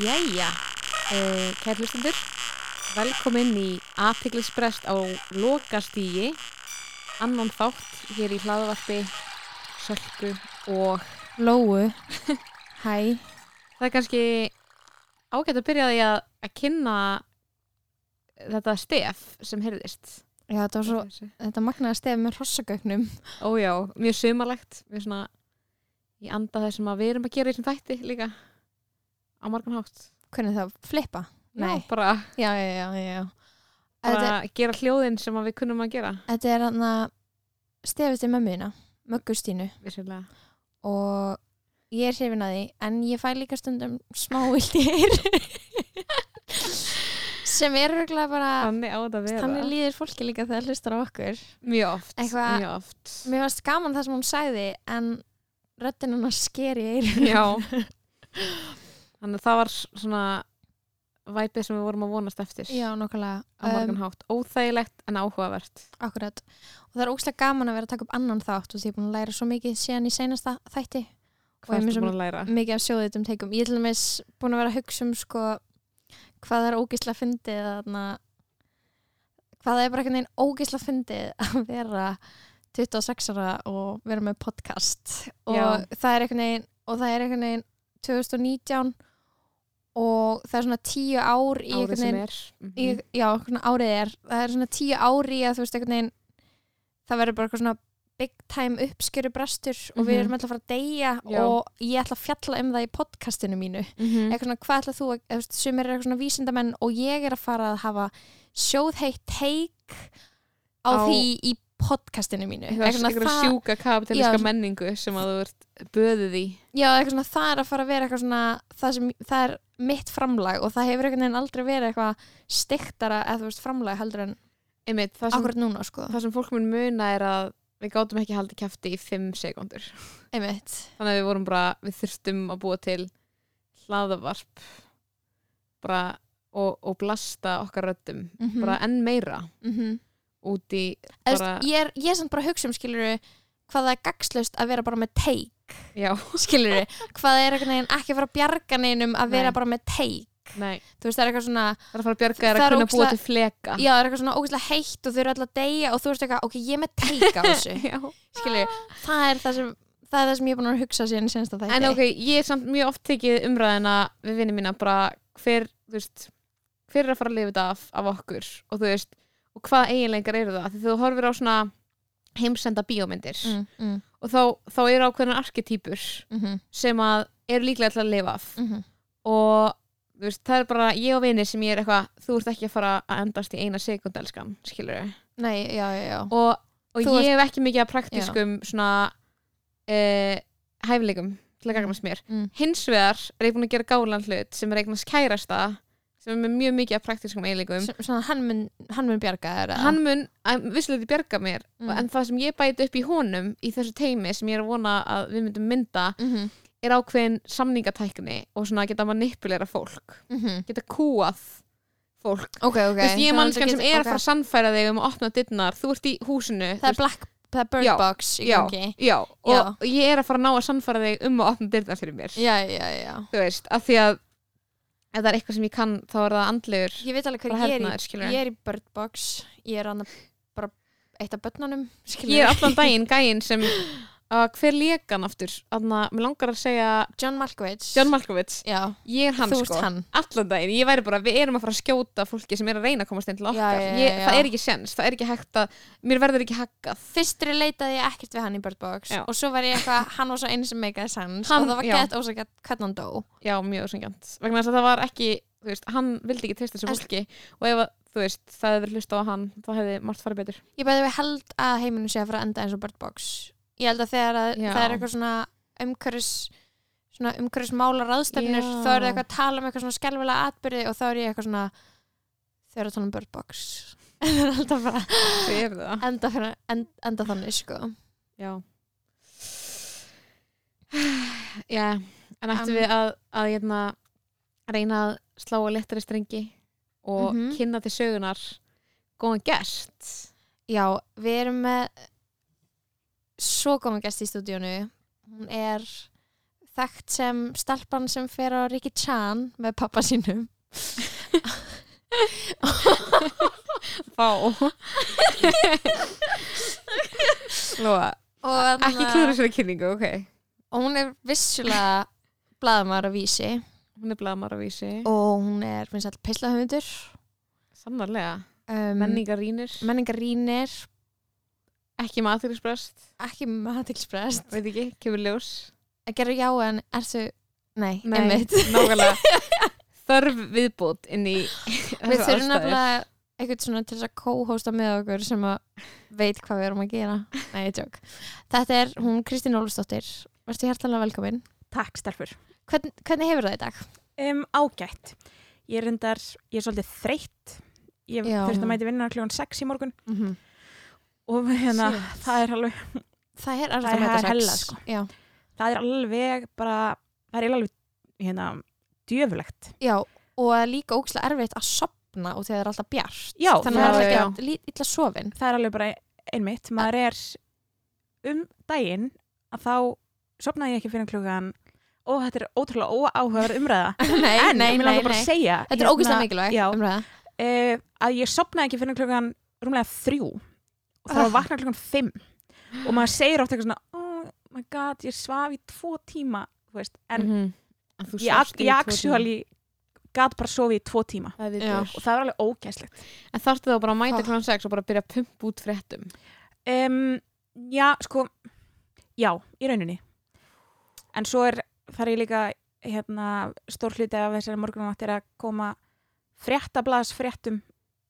Jæja, uh, kærlustundur, velkomin í aðtiklisbrest á lokastígi, annan þátt hér í hlaðvarpi, sölku og Lóu. Hæ. Það er kannski ágætt að byrja því að, að kynna þetta stef sem heyrðist. Já, þetta var svo, þetta magnaði stefið með hrossagögnum Ójá, mjög sumarlegt, mjög svona í anda þess að við erum að gera þessum þætti líka á margan hátt. Hvernig það, flippa? Já, bara, Já, já, bara Þetta, gera hljóðin sem að við kunnum að gera, þetta er hann að stefið til mömmuðina Möggustínu og ég er hrifin að því en ég fæ líka stundum smá vildir sem er örgulega bara Þannig að þannig líður fólki líka þegar það hlustar á okkur. Mjög oft, Eitthvað- mjög oft. Mér varst gaman það sem hún sagði en röddinn hann sker í eirun Já. Þannig að það var svona væpið sem við vorum að vonast eftir Já, nokkulega á margan hátt. Óþægilegt en áhugavert. Akkurat. Og það er óslega gaman að vera að taka upp annan þátt og því ég er búin að læra svo mikið síðan í seinasta þætti. Hvað er með búin að læra? Mikið af sjóðitum teikum. Ég er til dæmis búin að vera að hugsa um sko hvað það er ógislega fyndið hvað það er bara einhvern veginn ógislega fyndið að vera 26 ára og vera með podcast og það er veginn og það er einhvern veginn 2019 og það er svona tíu ár í Árið sem er. Mhm. í, já, svona árið er það er svona tíu ári í að þú veist einhvern veginn það verður bara eitthvað svona big time uppskjöru brestur og við Mhm. erum alltaf að fara að deyja Já. og ég ætla að fjalla um það í podcastinu mínu Mhm. eitthvað svona, hvað ætla þú að, sumir er eitthvað svona vísindamenn og ég er að fara að hafa sjóðheitt teik á, Á- því í podcastinu mínu Eitthvað svona sjúka kapitaliska Já. menningu sem að þú ert böðið í. já, eitthvað svona, það er að fara að vera eitthvað svona það, sem, það er mitt framlag og það hefur einhvern veginn aldrei verið eitthvað stiktara eða þú veist framlag heldur en Einmitt, það sem, núna sko það sem fólk mun muna er að við gátum ekki haldið kæfti í fimm sekundur. einmitt Þannig að við vorum bara, við þurftum að búa til hlaðavarp bara og, og blasta okkar röddum. Mhm. Bara enn meira mm út í Bara... bara, ég, er, ég er samt bara að hugsa um skilur hvað það er gagslaust að vera bara með teik. Já, skilur hvað það er ekki að fara að bjarga neinum að vera Nei. bara með teik? Nei, þú veist það er eitthvað svona það er að fara að bjarga Það að kunna búa til fleka. já það er eitthvað svona ógeðslega heitt og þau eru alltaf að deyja og þú veist eitthvað ok ég er með teik á þessu. Já. skilur það er það sem það er það sem ég er búin að hugsa síðan í sensta þætti. En ok, ég er samt mjög oft tekið umræðina við vinni mína bara hver, þú veist, hver er að fara að lifa þetta af, af okkur. Og þú veist, og hvað eiginleikar eru það? Því þú horfir á svona heimsenda bíómyndir. Mm, mm, og þá, þá eru ákveðnar arketýpur mm, sem að eru líklega til að lifa af. Mm, og veist, það er bara ég og vinni sem ég er eitthvað, þú ert ekki að fara að endast í eina sekund elskan, skilur já og, og ég hef ekki mikið að praktískum svona uh, hæfileikum til að gagnast mér. Mm, hins vegar er ég búin að gera gálan hlut sem er eignast kærasta sem er með mjög mikið af praktískum eiginleikum. Svona hann mun, hann mun bjarga þér eða? hann mun að vissulega bjarga mér Mm. en það sem ég bæti upp í honum í þessu teimi sem ég er að vona að við myndum mynda Mhm, er ákveðin samningatækni og svona geta manipulera fólk mhm. geta kúað fólk. Ok ok. Þú veist, ég er Þannig að mannskan þetta sem getur- er að ok. fara að sannfæra þig um að opna dittnar þú ert í húsinu þú það er veist, black það er bird Já, box í já, gangi. já, og ég er að fara að ná að sannfæra þig um að opna dittnar fyrir mér. Já já já. Þú veist, af því að ef það er eitthvað sem ég kann þá er það andlegur ég veit alveg hvað ég er í ég er í bird box ég er hann bara eitt af börnunum ég er allan daginn gæinn sem að hver lekan aftur? Þannig að mér langar að segja John Malkovich. John Malkovich. Já. Ég er hann þú ert sko, hann. Allan daginn. Ég væri bara, við erum að fara að skjóta fólki sem er að reyna að komast inn til okkar. já, já, ég, já. það er ekki sens, það er ekki hægt að mér verður ekki haggað. Fyrstri leitaði ég ekkert við hann í Bird Box Já. og svo var ég eitthvað, hann var svo einu sem meikaði sans Hann- og það var já. gett ósakett hvernig hann dó. Já, mjög sangjant, vegna þess að það var ekki þú veist, hann vildi ekki treysta þessu En- fólki. Og ef að, þú veist, það hefði verið hlusta á hann þá hefði margt farið betur. Ég bæði við held að heiminu sé að fara að enda eins og Bird Box Ég held að þegar að það er eitthvað svona umhverfis svona umhverfis mála ráðstefnir Já. þá er það eitthvað að tala um eitthvað svona skelfilega atbyrði og þá er ég eitthvað svona þau eru að tala um það er alltaf bara enda, fyrir, enda, þannig sko. Já. Já, en ættum En- við að, að hérna, reyna að slá að lettari strengi og Mhm. kynna til sögunar góðan gest. Já, við erum með svo góðan gest í stúdíónu. Hún er þekkt sem stelpan sem fer á Ricky Chan með pappa sínum. Og þarna- ekki klúra sér kynningu, ok. Og hún er vissulega blaðamar á vísi. Hún er blamar á vísi. Og hún er finnst all peislahöfundur. Sannarlega, um, menningarínir menningarínir Ekki maturixbröst, ekki matilsprest veit ekki, kemur ljós. Að gera já en ertu nei, Nei, einmitt. nákvæmlega. Þörf viðbót inn í við þurfum nefnilega eitthvað svona til að co-hosta með okkur sem að veit hvað við erum að gera. Nei, ég tjók þetta er hún Kristín Ólfsdóttir verður hjertalega velkomin. Takk, stelfur. Hvern, hvernig hefur það í dag? Um, ágætt. Ég er reyndar, ég er svolítið þreytt. Ég þurfti að mæti vinna kljóðan 6 í morgun. Mm -hmm. Og hérna, Shit. það er alveg, það er Það erfitt að er mæta sex hella, sko. það er alveg bara, það er alveg, hérna, djöfulegt. já, og það er líka ógislega erfitt að sopna og þegar það er alltaf bjart Já, þannig að það er lít- illa sofin Það er alveg bara einmitt. Maður er um daginn að þá sopnaði ég ekki fyrir kljóðan og þetta er ótrúlega óáhugaverð umræða. nei, en nei, ég vil alveg bara segja þetta er ógislega mikilvægt já, umræða uh, að ég sopnaði ekki fyrir klukkan rúmlega þrjú og það var að Ah. vakna klukkan fimm og maður segir ofta eitthvað svona oh my god, ég svaf í tvo tíma þú veist, en. En þú ég, ég actually gat bara sofið í tvo tíma er Já. og það var alveg ógæslegt En þarftu þá bara að mæta Ah. klán 6 og bara byrja að pumpa út fréttum um, já, sko já, í rauninni en svo er, þar er líka hérna, stór hluti af þessari morgunvætt er að koma fréttablaðs fréttum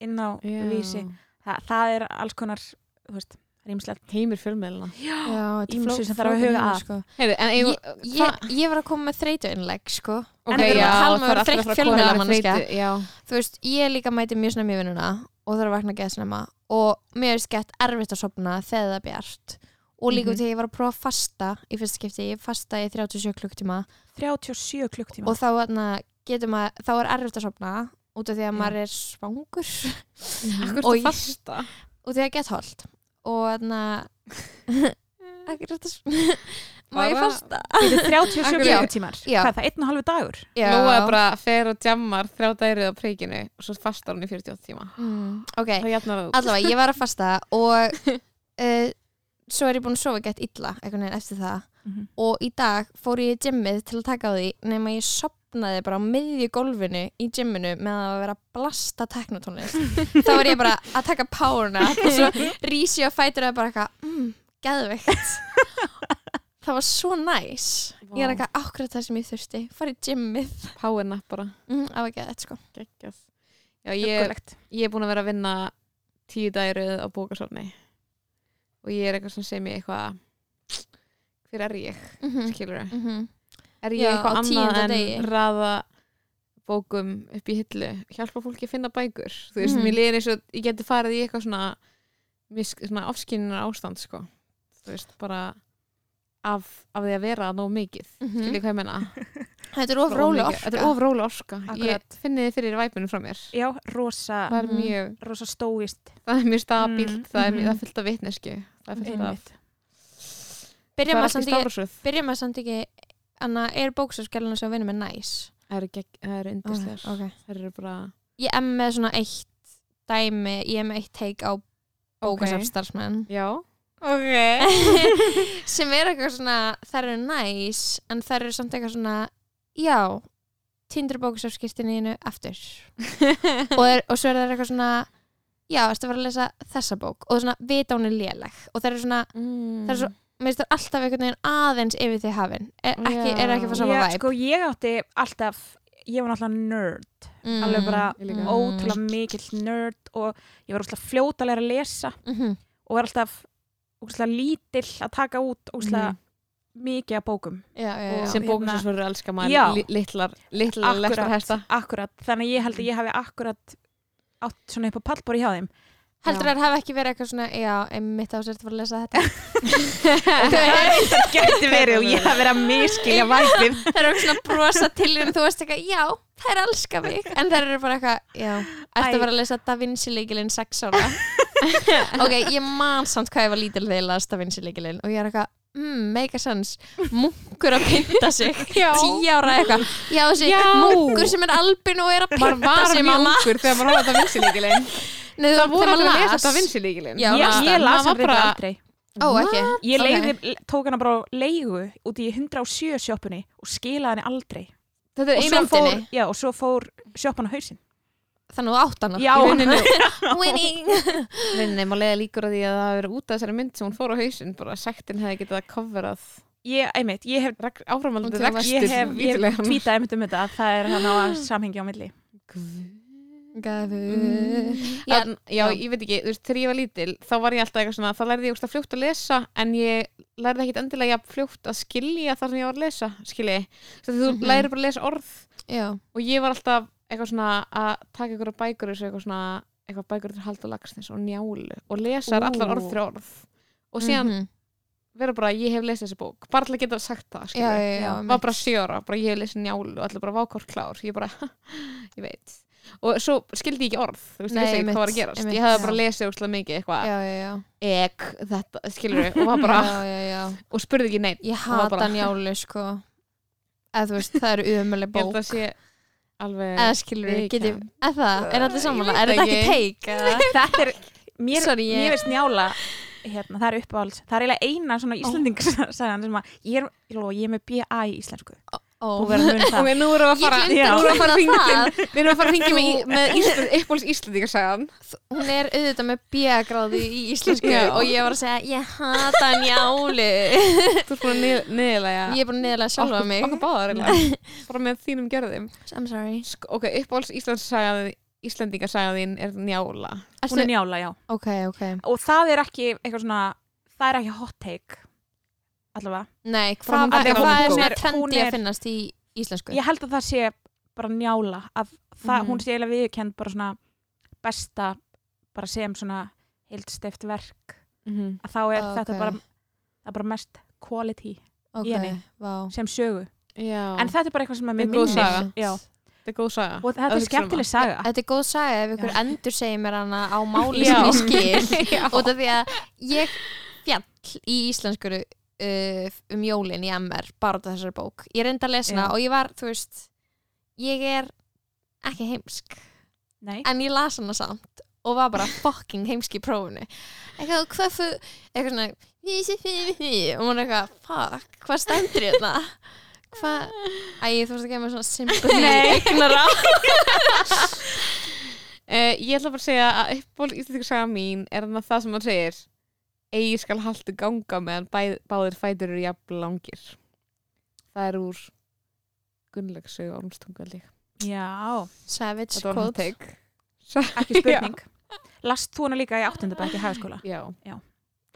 inn á vísi Þa, það er alls konar, veist, rýmslegt Heimir fjölmiðluna já, þetta er Ýmsu fló- sem þarf að huga að. sko. Heyrðu, en ég, ég, ég var að koma með þreytu innlegg sko. Ok, við erum að tala um að að að fjölmiðla með þreytu, Já, þú veist, ég líka mæti mjög snemma í vinnuna og þarf að vakna að geða snemma og mér er skett erfitt að sopna þegar það er bjart. Og líka Mhm. þegar ég var að prófa að fasta í fyrsta skipti, ég fasta í 37 klukktíma 37 klukktíma og þá, getur maður, þá er erfitt að sopna út af því að Já. maður er svangur. Akkur Og þú ég- fasta? Og því að get holdt og þarna ekki rétt að má ég fasta? Þetta er 37 Akkur- klukkutímar. Hvað er það, einn og halvu dagur? Lóa er bara fer og djammar þrjá dærið á príkinu og svo fastar hún í 48 tíma. Mm, ok, allavega, ég var að fasta og uh, svo er ég búin að sofa gett illa einhvern veginn eftir það. Mhm. og í dag fór ég í gymmið til að taka á því nema ég sopnaði bara á miðju gólfinu í gymminu með að vera blasta teknotónlist. Þá var ég bara að taka páruna og svo rísi á fætur og bara eitthvað mm, geðveikt. Það var svo næs ég er eitthvað ákveð það sem ég þurfti. Fara í gymmið. Power nap bara. Mm, á ekki að sko. Geggjað. Já, ég, ég er búin að vera að vinna tíu dærið á bókasofni og ég er eitthvað sem segir mér eitthvað hver er ég, mm skilur -hmm. Er ég eitthvað annað en degi. raða bókum upp í hillu hjálpa fólki að finna bækur þú veist, Mhm. mér líður eins og ég geti farið í eitthvað svona, misk- svona afskynnar ástand sko, þú veist, bara af, af því að vera nóg mikið, Mhm. skiljið hvað ég menna þetta er of Bara róli mikið. orka þetta er of róli orska, ég Akkurat. finni þið fyrir væpunum frá mér Já, rosa, það Mhm. mjög, rosa stóist það er mjög stabílt Mm, það, er, mhm. það er fullt af vitnesku það er fullt af Einmitt. byrja það maður samt ekki Anna, er bóksafskjæluna sem að vinna með næs? Það eru, gegg- það eru indislegar Ah, ok. það eru bara ég er með svona eitt dæmi ég er með eitt teik á bókasafstarfsmenn já, ok. Sem er eitthvað svona þær eru næs en þær eru samt eitthvað svona já, tindur bókasafskirtinu þínu aftur. Og, er, og svo er það eitthvað svona já, ertu að fara að lesa þessa bók? Og svona vita hún er léleg. Og þær eru svona, mm. það er svo mér finnst það alltaf einhvern veginn aðeins yfir því hafin. Er ekki, er ekki fyrir sama væp sko, ég átti alltaf ég var náttúrulega nerd mm. alveg bara líka. ótrúlega mikill nerd og ég var ótrúlega fljót að læra að lesa mm og var alltaf ótrúlega lítill að taka út ótrúlega Mhm. mikið af bókum. Já, já, já. Og- sem hérna- bókasafsverður elskar maður litlar, litlar hesta. akkurat, þannig að ég held að ég hafi akkurat átt svona upp á pallbóri hjá þeim heldur Já. það hafi ekki verið eitthvað svona já, einmitt á sér að að lesa þetta. Það gæti verið og ég hafi verið að miskilja væpið það eru svona að brosa til þín og þú veist eitthvað, já, þær elska mig. En þær eru bara eitthvað, já ertu Æ. að fara að lesa Da Vinci leikilinn 6 ára? Ok, ég man samt hvað ég var lítil þegar ég las Da Vinci leikilinn og ég er eitthvað, mm, make a sense. Munkur að pynta sig Já. tíu ára eitthvað. Já þessi munkur sem er albin og er að var sig mamma Nei, það voru allir að lesa þetta vinsilíkilinn Já, ég, las ég las hann bara- bara aldrei. Ó ekki. ég Ok. leigði, tók hana bara á leigu út í 107 sjoppunni og skilaði henni aldrei. Þetta er og einu svo, fór, myndinni? já, og svo fór sjoppan á hausinn. Þannig að þú átt hana. Já, í rauninni. Winning. Nei, maður leiða líkur að því að það hafi verið út af þessari mynd sem hún fór á hausinn, bara sektin hefði getið að coverað. Ég, einmitt, ég hef, rek- áframaldandi Hún til rekstur ég hef, ég hef vísilegan. tweetað einmitt um þetta að það er hann á samhengi á milli Gafu. Já, En, já, já. ég veit ekki, þú veist, þegar ég var lítil þá var ég alltaf eitthvað svona, þá lærði ég úrst að fljótt að lesa en ég lærði ekkit endilega fljótt að skilja það sem ég var að lesa skilji, þú mm Mhm. lærir bara að lesa orð. Já, og ég var alltaf eitthvað svona að taka einhverja bækur þessu eitthvað svona, eitthvað bækur til hald og lagsnes og njálu og lesa þær allar orð fyrir orð. Og síðan Mhm. vera bara, ég hef lesið þessi bók bara alltaf geta sagt það, skilji. Var bara sjóra, bara ég hef lesið njálu og allir bara vákort klár, ég bara ég veit, og svo skildi ég ekki orð þú veist, Nei, ekki hvað var að gerast einmitt, ég hefði já. bara lesið úrslega mikið eitthvað ek, þetta, skilur og var bara, já, já, já. og spurði ekki neitt ég hata njálu sko eða þú veist, það eru held bók að sé alveg eða skilur við, getið eða það, er þetta samanlega, er þetta ekki teik eða? þetta er, mér, Sorry, ég- mér veist njála hérna, það er uppáhalds, það er eiginlega eina svona íslendingasagan sem að ég er, ég er með BA í íslensku Ó. að það. Ok, nú erum við að fara nú erum við að fara að hringin það. við erum að fara hringin með, uppbóls Íslandingarsagan hún er auðvitað með B-gráði í íslensku og ég var að segja, ég hata njálu þú ert búin að niðurlega ég er bara neðalega sjálfa mig. okkur báðar bara með þínum gerðum. I'm sorry. Sk- ok, Íslandingarsagan þín er njála. Hún er njála, já. Ok, ok. Og það er ekki eitthvað svona það er ekki hot take allavega, nei, hvað hún hvað er- er hún er- svona hún trendi er- að finnast í íslensku ég held að það sé bara njála að það, Mhm. hún sé eiginlega viðkend bara svona besta bara sem svona heildstift verk Mhm. að þá er þetta bara það er bara mest quality ok, í henni. vá sem sögu já, en þetta er bara eitthvað sem að Þetta mér er góð minnir saga. Já. þetta er góð saga og þetta er skemmtileg saga Þetta er góð saga ef ykkur Já. endur segir mér hana á máli Já. sem ég skil Já. út af því að ég fjall í íslenskuru uh, um jólin í MR bara af þessari bók. Ég reyndi að hana Já. og ég var, þú veist ég er ekki heimsk Nei. en ég las hana samt og var bara fucking heimsk í prófunu eitthvað, hvað fyrir eitthvað svona og maður er eitthvað, fuck, hvað stendur ég þetta hvað, æ, þú veist að gefa mér svona sympathy Nei. eignara Uh, ég ætla bara að segja að uppból Íslandingarsaga mín er þannig að það sem maður segir eigi skal haltu ganga meðan báðir fætur eru jafn langir. Það er úr Gunnlaugsögu Ormstungalík já, Savage take. Ekki spurning. Last þú hana líka í áttundabæk í hagaskóla? Já,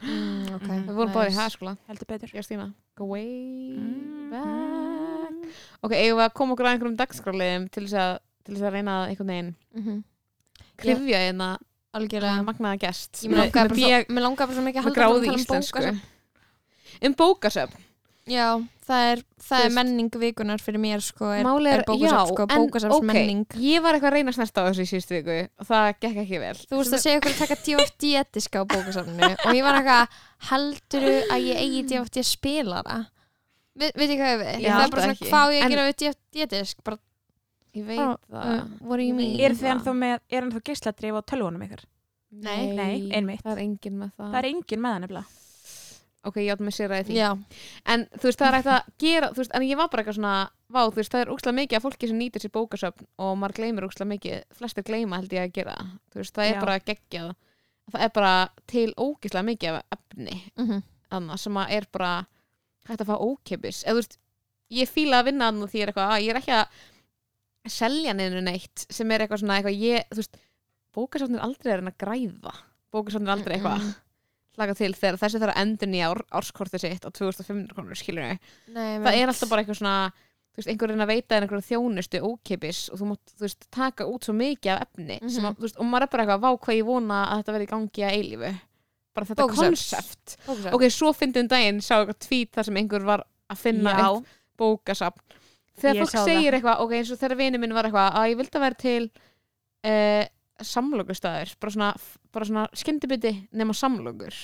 mm, okay, Mhm. við vorum báðir í hæðskóla heldur betur. Stína. Go way Mhm. back ok, eigum við að koma okkur að einhverjum dagskráliðum til þess að til þess að reyna að einhvern veginn mm krifja hérna algjörlega magnaða gest Ég mér langaði bara, svo- mér langaði bara svo mikið að með halda áfram að gráði tala um íslensku bókasöfn. um bókasöfn Já, það er, það Þú er veist- menning vikunar fyrir mér sko, er, Máli er bókasöfn, sko, ok, menning ég var eitthvað að reyna að snerta á þessu í síðustu viku og það gekk ekki vel Þú veist að segja okkur að taka DFD diska á bókasöfninu og ég var eitthvað, helduru að ég eigi DFD spilara? Ve, veit ég hvað ég við? Ég það held er bara það svona, ekki. hvað á ég að En- gera við DFD disk? Bara, ég veit uh, það what do you mean? er þið ennþá með, er ennþá geisladrif á tölvunum ykkur Nei. Nei, einmitt. það er engin með það, það er engin með það nefnilega ok, ég átt með sér að því Já, en þú veist, það er hægt að gera þú veist, en ég var bara eitthvað svona, vá, þú veist, það er úkslega mikið af fólki sem nýtir sér bókasöfn og maður gleymir úkslega mikið, flestir gleyma held ég að gera það. þú veist, það er Já. bara geggjað það er bara til ógislega mikið af efni mm annað sem að er bara hægt að fá ókipis eða þú veist, ég fíla að vinna annað því er eitthvað, að ég er ekki að selja neinu neitt sem er eitthvað svona eitthvað ég, þú veist, bókasöfn er aldrei að reyna að græða. Bókasöfn er aldrei eitthvað hlaka til þegar þessi þarf að endur nýja ár, árskortið sitt á 2500 krónur skilur Nei, það er alltaf bara eitthvað svona þú veist, einhver reyna að veita þér einhverju þjónustu ókipis og þú mátt, þú veist, taka út svo mikið af efni sem Mhm. að, þú veist, og maður er bara eitthvað, vá hvað ég vona að þetta verði í gangi að eilífu. Bara þetta konsept. Ok, svo fyndið um daginn sá eitthvað tvít þar sem einhver var að finna bókasafn þegar Ég fólk segir eitthvað, ok, eins og þegar vini minn var eitthvað að ég vildi að vera til uh, samlokustæður bara svona, bara svona skyndibiti nema samlokur.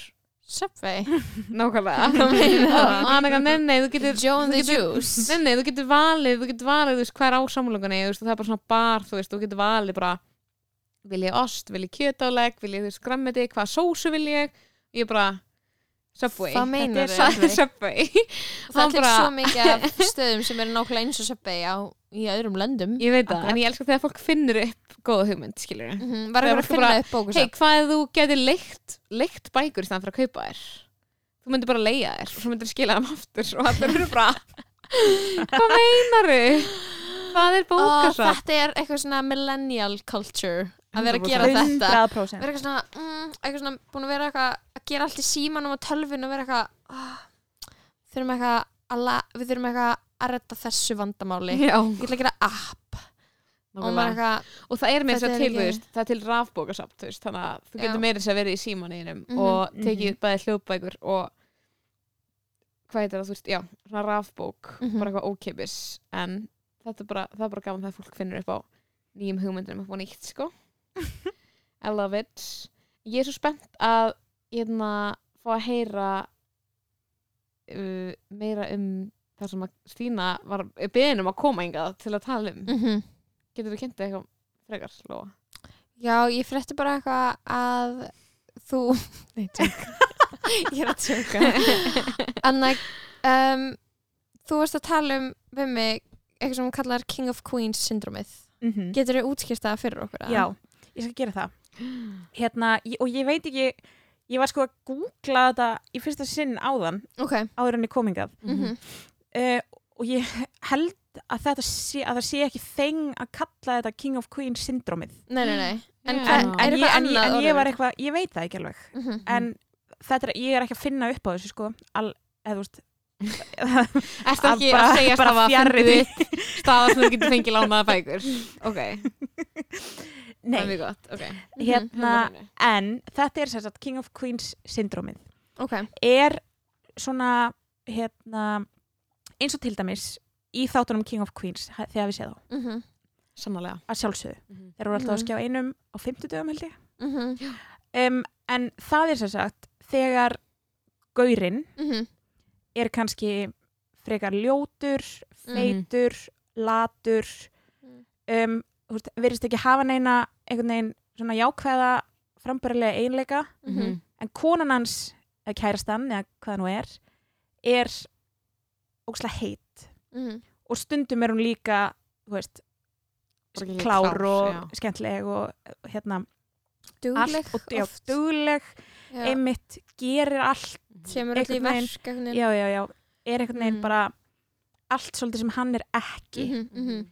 Subway. Nákvæmlega. Nei, nei, þú getur þú the Juice. Nei, nei, þú getur valið, þú getur valið, þú veist, hvað er á og það er bara svona bar, þú veist, þú getur valið bara, vil ég ost, vil ég kjötáleg, vil ég, þú veist, grammeti, hvað sósu vil ég, ég bara, Subway. Hvað meinar Þetta þau? er Subway. Það er svo mikið af stöðum sem eru nákvæmlega eins og Subway á, í öðrum löndum Ég veit það, en ég elska þegar fólk finnur upp góða hugmynd, skilur við. Mhm, Var Það að finna bara, upp bókusafn Hei, hvað ef þú getur leikt, leikt bækur í staðan fyrir að kaupa þér? Þú myndir bara leia þér og svo myndir skila þeim aftur og allir eru bara, hvað meinar þau? Hvað er bókasafn? Þetta er eitthvað svona millennial culture að vera að gera 100%. þetta 100% vera eitthvað svona, mm, eitthvað svona búin að vera eitthvað að gera allt í símanum og tölvun og vera eitthvað oh, þurfum eitthvað að la, við þurfum eitthvað að redda þessu vandamáli Já, ég ætla að gera app og maður nákvæmlega. eitthvað og það er með þess Þetta að er til, ekki- þú veist, það er til rafbókasamt, þú veist, þannig að þú Já. getur meira þess að vera í símaninum Mhm, og mhm. tekið bæði hljóðbækur og hvað heitir það, þú veist, já, svona rafbók, Mhm. bara eitthvað ókipis en þetta er bara, það er bara gaman þegar fólk finnur upp á nýjum hugmyndum upp á nýtt, sko I love it. Ég er svo spennt að hérna fá að heyra uh, meira um það sem að Stína var beðin um að koma hingað til að tala um. Mm getur þú kynntið eitthvað frekar, Lóa? já, ég frétti bara eitthvað að þú nei, ég er að tjóka Anna, um, þú varst að tala um við mig eitthvað sem hún kallar King of Queens syndromið. Mhm. getur þú útskýrt það fyrir okkur? Já, ég skal gera það. Hérna, ég- og ég veit ekki ég var sko að googla þetta í fyrsta sinn áðan ok. áður en ég komingað mm uh, og ég held að þetta sé, að það sé ekki þeng að kalla þetta King of Queens syndromið nei, nei, nei. En, hvað, en, er en, ég, en, ég, ég var eitthvað, ég veit það ekki alveg. Mhm. en þetta er, ég er ekki að finna upp á þessu sko. Al, eða þú veist Ertu Að ekki bara- að segja bara stafa fjarri fundið því. þitt staða sem þú getur fengið lánaða bækur? Ok, það er nei, gott okay. hérna Mhm. en þetta er sem sagt King of Queens syndromið ok, er svona hérna eins og til dæmis í þáttunum King of Queens þegar við séð þá, mhm, Sannlega að sjálfsögðu. Mhm. þeir eru alltaf að Mhm. skjá einum á 50 dögum held ég. Mhm, um, en það er sem sagt þegar gaurinn mhm, er kannski frekar ljótur, feitur latur um, verðist ekki hafa neina einhvern veginn svona jákvæða frambærilega einleika mhm, en konan hans, eða kærastan eða hvað nú er, er ógslag heit. Mhm, og stundum er hún líka þú veist, klár klár, og já. skemmtileg og hérna dugleg já, dugleg, Já, einmitt gerir allt, kemur allir í verk einhvern veginn. já, já, já. Er einhvern veginn Mm. bara allt svolítið sem hann er ekki. Mhm, mhm.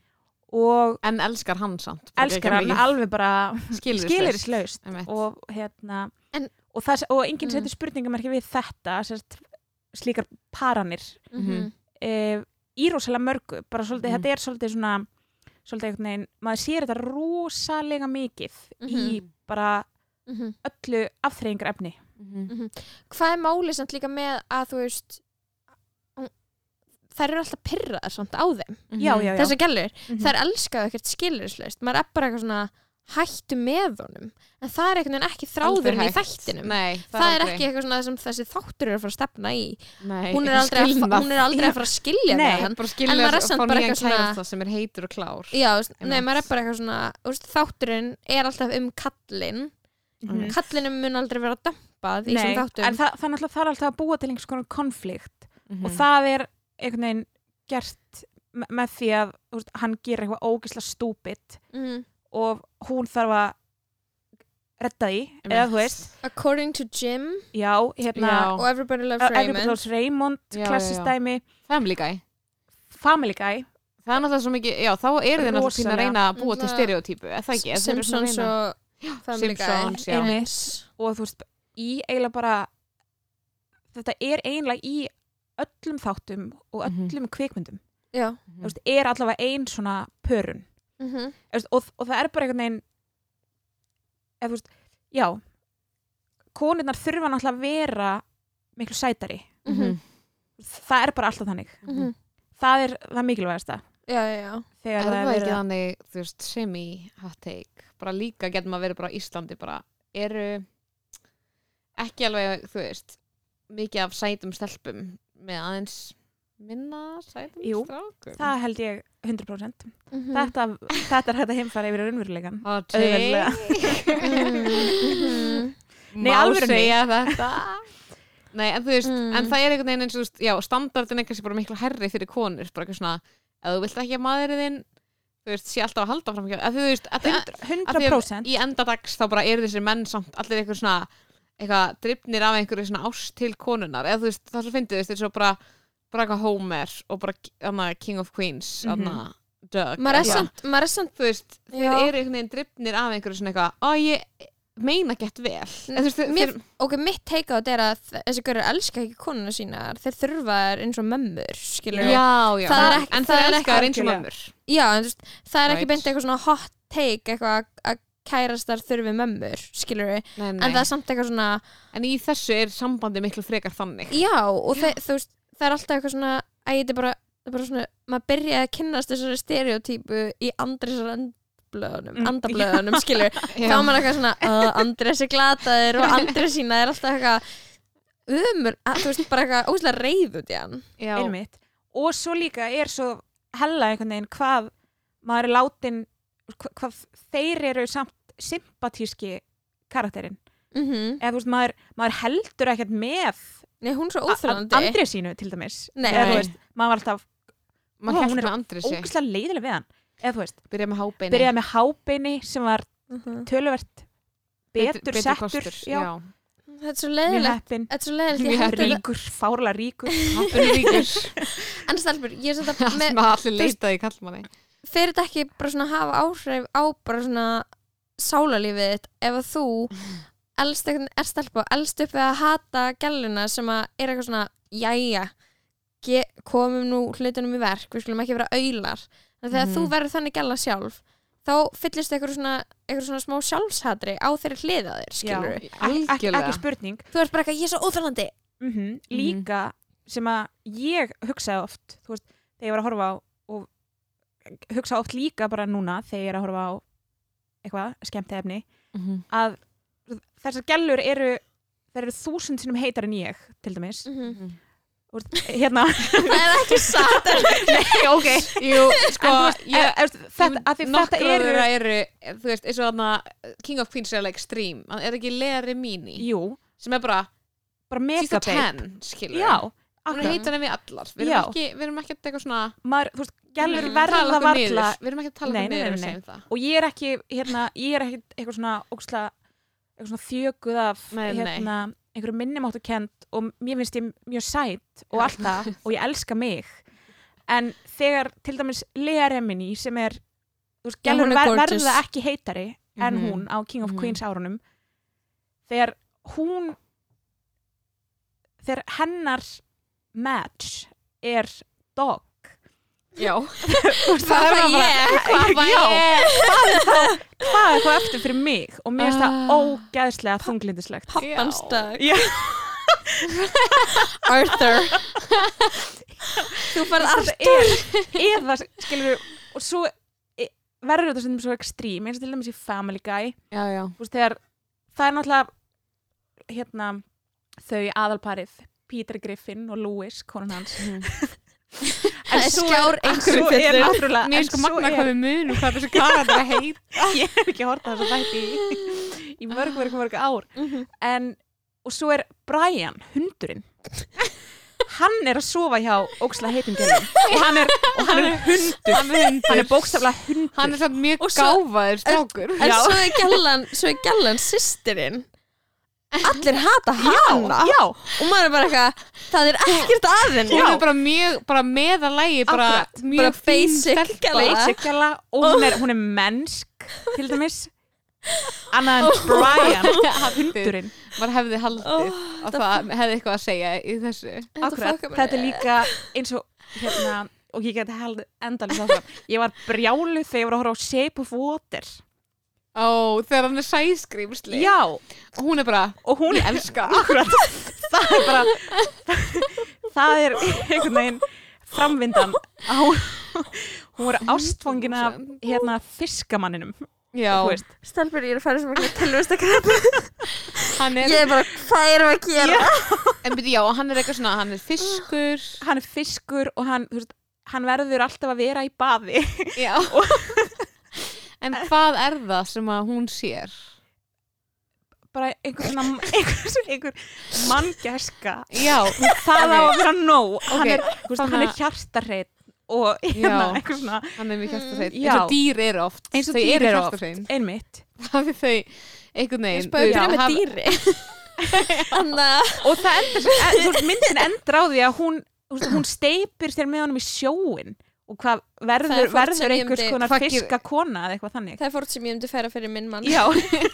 En elskar hann samt elskar hann alveg bara skilirislaust og hérna En- og, það, og enginn Mm. setur spurningamerki við þetta sérst, slíkar paranir Mhm, e, í rosalega mörgu bara svolítið, Mhm. þetta er svolítið svona svolítið einhvern veginn, maður sér þetta rosalega mikið í Mhm. bara mhm. öllu afþreyingar efni Mhm. hvað er málið samt líka með að þú veist þær eru alltaf pyrraðar samt á þeim. Já, já, já. Þessar gælur, Mhm. þær elskaðu ekkert skilurislaust maður er bara eitthvað svona hættu með honum en það er veginn ekki þráðurinn í þættinum. Nei, það, er aldrei. ekki eitthvað svona sem þessi þáttur er að fara að stefna í. Nei, hún er að, hún er aldrei að fara að skilja Nei, bara En maður er samt bara eitthvað svona- sem er heitur og klár. Já, maður er bara eitthvað svona veist, þátturinn er alltaf um kallinn. Mhm. kallinum mun aldrei vera dampað í þessum þáttum en það, það, náttúrulega þarf alltaf að búa til einhvers konar konflikt. Mhm. og það er einhvern veginn gert me- með því að veist, hann gerir eitthvað ógisla stúpid Mhm. og hún þarf að redda því, eða þú veist According to Jim já, hérna Já. og Everybody Loves Raymond Everybody Loves Raymond, Já, klassist já, já. dæmi Family Guy Family Guy Það er náttúrulega svo mikið, já, þá eru þið náttúrulega pínu að reyna að búa til stereotypu, eða það ekki? Simpsons og Family Simpsons, Guy já. eins. og þú veist, í eiginlega bara þetta er eiginlega í öllum þáttum og Mhm. öllum kvikmyndum. Já. Þú veist, er allavega ein svona pörun. Mhm. Þú veist, og, og það er bara einhvern veginn eða þú veist, já konurnar þurfa náttúrulega að vera miklu sætari. Mhm. það er bara alltaf þannig. Mhm. það er það mikilvægasta. Já, já, já. Þegar Er það það er ekki verið að þannig, þú veist, semi-hot take? Bara líka getur maður verið bara á Íslandi bara eru ekki alveg, þú veist mikið af sætum stelpum með aðeins minna sætum Jú, strákum það held ég 100% Mhm. þetta, þetta er hægt að heimfara yfir raunveruleikan auðveldlega. Mhm. Nei, alvörunni. segja þetta Nei, en þú veist, Mm. en það er einhvern veginn eins og, já, standardin er kannski bara miklu herri fyrir konur, bara eitthvað svona ef þú vilt ekki að maðurinn þinn þú veist, sé alltaf að halda fram hjá, ef þú veist að, að, 100% í endadags þá bara eru þessir menn samt allir eitthvað svona eitthvað drifnir af einhverju svona ást til konunar, eða þú veist, það svo fyndið þú veist, eins og bara, bara eitthvað Homer og bara hana, King of Queens Mhm. hana, Doug maður er eitthvað. samt maður er samt þú veist, þeir eru einhvern veginn drifnir af einhverju svona eitthvað, ó ég meina gett vel. En, þú veist, þeir, Mér- þeir, ok, mitt teika á þetta er að þessi görur elska ekki konuna sínar. Þeir þurfa þær eins og mömmur skilur já, já, Það er ekki- en það er ekki það er ekki beint eitthvað svona hot take eitthvað að- að kærastar þurfi mömmur skilur nei, nei. en það er samt eitthvað svona en í þessu er sambandi miklu frekar þannig. Já, og þe- þú veist, það er alltaf eitthvað svona að þetta er bara, bara svona maður byrjaði að kynnast þessari stereotypu í Andrisar andblöðunum Mm, andablöðunum, skilur þá er maður eitthvað svona, uh, Andres er glataðir og Andres sína er alltaf eitthvað umur, að, þú veist, bara eitthvað óslega reyð út í hann. Já, og svo líka er svo hella einhvern veginn hvað maður er látin hva- hvað þeir eru samt sympatíski karakterinn. Mm eða þú veist maður, maður heldur ekkert með Nei, hún er svo a- a- óþjólandi André sínu til dæmis. Nei. eða veist, maður var alltaf maður Ó, hún er ógæslega leiðileg við hann. Eða þú veist, byrja með hábeini. byrjaði með hábeini sem var Mhm. töluvert betur, betur settur kostur, já, já. Þetta er svo leiðilegt Þetta er svo leiðilegt ríkur, fárlega ríkur. Happinu ríkur. En stelpur, ég er sem að allir leitaði í kallmanni fyrir þetta ekki bara svona hafa áhrif á bara svona sálarlífið þitt ef að þú elst, er stelpa og elst upp við að hata gæluna sem að er eitthvað svona jæja, komum nú hlutunum í verk, við skulum ekki vera auðlar en þegar Mhm. þú verður þannig gæla sjálf þá fyllist eitthvað svona, eitthvað svona smá sjálfshatri á þeirri hliðaðir skilur Já. ekki, ekki spurning. Þú ert bara eitthvað, ég er svo óþjólandi mm líka sem að ég hugsaði oft þú veist, þegar ég var að horfa á og hugsa oft líka bara núna þegar ég er að horfa á eitthvað, skemmt efni Mhm. að þessar gellur eru þær eru þúsund sinnum heitar en ég til dæmis. Mhm. og, hérna, það er ekki satt. Nei, ok. Jú, sko en, þú veist, ég, ég, að, þetta, að því þetta eru eru þú veist, eins og þarna King of Queens er alveg extreme, Hann er ekki Remini? Jú, sem er bara bara she's a megababe 10 skilur já, hún heitar en við allar. Við erum ekki, við erum ekki eitthvað svona maður, þú veist, við erum ekki að verða tala varla niður. að og ég er ekki hérna, ég er ekki eitthvað svona óksla, eitthvað svona þjöguð af hérna, einhverju minnumáttu kent og mér finnst ég mjög sætt og allt það og ég elska mig. En þegar til dæmis Lea Remini sem er þú veist, hún er ver, verða ekki heitari en Mhm. hún á King of Mhm. Queens árunum þegar hún þegar hennar match er dog. Já, það var ég? hvað var ég? Hvað er þá eftir fyrir mig? Og mér finnst það Ah. ógæðslega þunglindislegt pappans Já. dag. Já. Arthur. Þú þetta er eða skilur og svo e- verður þetta stundum svo ekstrím eins og til dæmis í Family Guy. Já, já. Veist þegar það er náttúrulega hérna þau aðalparið Peter Griffin og Louis konan hans. Það er skjár einhverju svo er náttúrulega Mér en er sko svo magna er- hvað við munum hvað þessi karakter að heit ég hef ekki horta þess að þætti í, í mörg, mörg, mörg ár. Mhm. en, og svo er Brian, hundurinn. Hann er að sofa hjá óksla heitum gælum og hann er, og hann er hundur. Hann er hundur. Hann er bókstaflega hundur. Hann er samt mjög svo- gáfaður strákur. En svo er svo er gælan sýstirinn allir hata hana. já, og maður er bara eitthvað það er ekkert aðeins Hún er bara mjög, bara meðalægi bara Akkurat. mjög Bara fín basic stelpa. gæla. basic gæla og hún er, hún er mennsk til dæmis. Annað en Brian hundurinn. Maður hefði haldið og það hefði eitthvað að segja í þessu. Akkurat, þetta er líka eins og hérna, og ég geti held endalins áfram ég var brjálu þegar ég var að horfa á Shape of Water Ó, þegar hann er sæskrýmsli já, og hún er bara, og hún ég elska. Akkurat, það er bara það er einhvern veginn framvindan á hún voru ástfangin af hérna fiskamanninum. Já, þú veist, stelpur ég er að fara sem ekki tilvist að krepa hann er, Ég er bara, hvað erum við að gera? en byrju, já, hann er eitthvað svona hann er fiskur. Hann er fiskur og hann, þú veist, hann verður alltaf að vera í baði. Já en hvað er það sem að hún sér? Bara einhver svona einhver, einhver manngæska já, það á að vera nóg. Hann Ok, er, hann er að- hjartarreit og hérna, einhver svona hann er mjög hjartasveit Já. eins og dýr eru oft. Eins og dýr eru oft, einmitt. Hafi þau einhvern Ég veginn spauði þú með veist, hafa- dýri. Og það endur, veist, myndin endur á því að hún, hún steipir sér með honum í sjóin og hvað er verður, verður einhvers konar Hvað gerir- fiska kona eða eitthvað þannig? Það er fórt sem ég myndi færa fyrir minn mann. Já,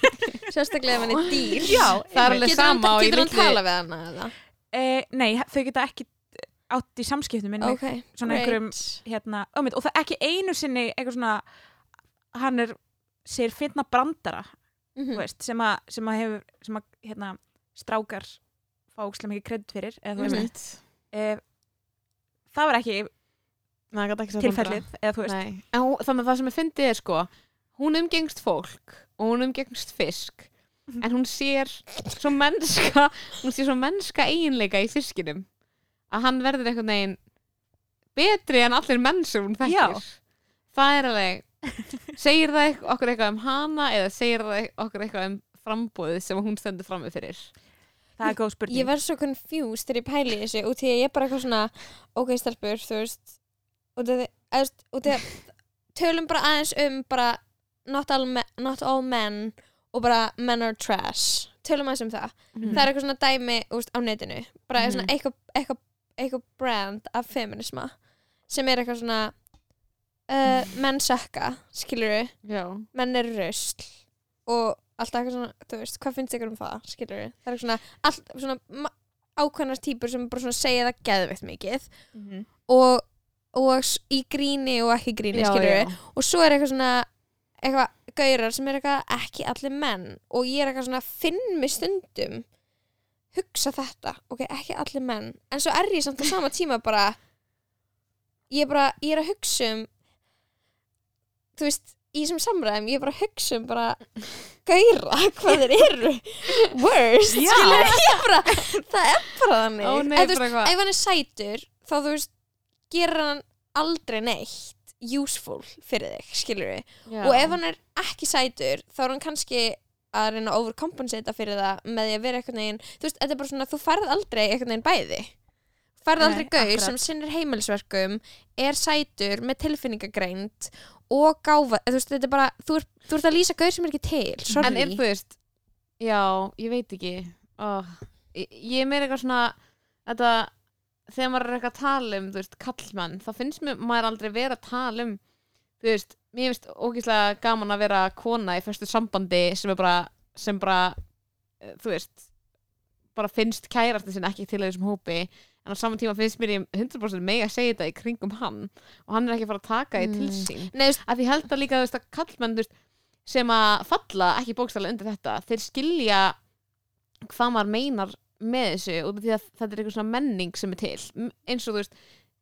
Sérstaklega ef hann er dýr. Já, það er alveg hann, sama og í getur hann litli- tala við eða? Eh, nei, þau geta ekki átt í samskiptum minn Ok, svona einhverjum hérna, ömmit, og það ekki einu sinni eitthvað svona hann er, sér finna brandara Mhm. þú veist, sem að, sem að hefur sem að, hérna, strákar fá ókslega mikið kredd fyrir eða, þú veist, Einmitt. e, það var ekki tilfellið eða þú veist, Nei. En hún, þannig að það sem ég fyndið er sko hún umgengst fólk og hún umgengst fisk Mhm. en hún sér svo mennska hún sér svo mennska eiginleika í fiskinum að hann verður einhvern veginn betri en allir menn sem hún þekkir Já. það er alveg segir það okkur eitthvað um hana eða segir það okkur eitthvað um frambóðið sem hún stendur frammi fyrir það er góð spurning Ég verð svo confused þegar ég pæli þessu út í að ég er bara eitthvað svona ok, stelpur, þú veist í að tölum bara aðeins um bara not all, me, not all men og bara men are trash. Tölum aðeins um það. Það er eitthvað svona dæmi úst, á netinu. Bara Mhm. svona eitthvað, eitthvað, eitthvað brand af feminisma sem er eitthvað svona uh, menn sökka, skilur Já. menn er rusl og alltaf eitthvað svona, þú veist, hvað finnst ykkur um það skilur það er eitthvað svona, all, svona ma- ákveðnar típur sem bara svona segja það geðveikt mikið Mhm. og, og í gríni og ekki gríni Já, já. og svo er eitthvað svona eitthvað gaurar sem er eitthvað ekki allir menn. Og ég er eitthvað svona finn mig stundum hugsa þetta, ok, ekki allir menn. En svo er ég samt á sama tíma bara ég er bara, ég er að hugsa um þú veist, í þessum samræðum ég er bara að hugsa um bara gaura, hvað þeir eru. Worst, skilur ég bara það er bara þannig. Ó nei, Eða, þú veist, ef hann er sætur þá þú veist, gerir hann aldrei neitt useful fyrir þig, skilur við Já. og ef hann er ekki sætur þá er hann kannski að reyna að overcompensata fyrir það með því að vera eitthvað neginn þú veist, þetta er bara svona, þú færð aldrei eitthvað neginn bæði færð Nei, aldrei gaur akkurat. sem sinnir heimilisverkum er sætur með tilfinningagreind og gáfa, þú veist, þetta er bara þú, er, þú ert að lýsa gaur sem er ekki til sorry En er þú veist Já, ég veit ekki oh, ég, ég er meira eitthvað svona þetta, þegar maður er eitthvað að tala um þú veist, kallmann, þá finnst mér maður aldrei vera að tala um þú veist, mér finnst ógeðslega gaman að vera kona í fyrstu sambandi sem er bara, sem bara eh, þú veist bara finnst kærasti sinni ekki til þessum hópi en á saman tíma finnst mér ég 100% mega að segja þetta í kringum hann og hann er ekki að fara að taka því til Mm. sín Nei, veist, að því held að líka þú veist, að kallmenn þú veist, sem að falla ekki bókstæðlega undir þetta þeir skilja hvað maður meinar með þessu út af því að þetta er eitthvað svona menning sem er til. Eins og þú veist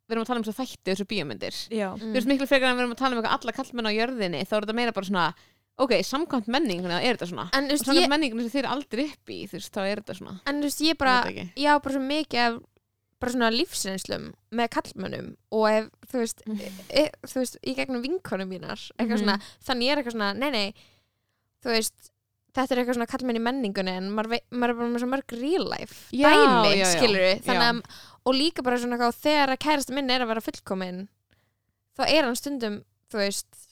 við erum að tala um svo þætti þessu bíómyndir. Já, Mm. þú veist miklu frekar en við erum að tala um eitthvað alla kallmenn á jörðinni þá er þetta meira bara svona ok, samkvæmt menning þannig að er þetta svona. En og veist, samkvæmt ég, menningunum sem þeir aldrei upp í þú veist, þá er þetta svona. En þú veist, ég bara Ég á bara svo mikið af bara svona lífsreynslum með kallmönnum og ef, þú veist, e, þú veist í gegnum vinkonum mínar eitthvað Mhm. svona, þannig ég er eitthvað svona, nei nei þú veist, þetta er eitthvað svona kallmenn í menningunni en maður, vei- maður er bara með svo mörg real life Já, dæmi, já, já. skilur við og líka bara svona eitthvað, þegar að kærasta minn er að vera fullkomin þá er hann stundum, þú veist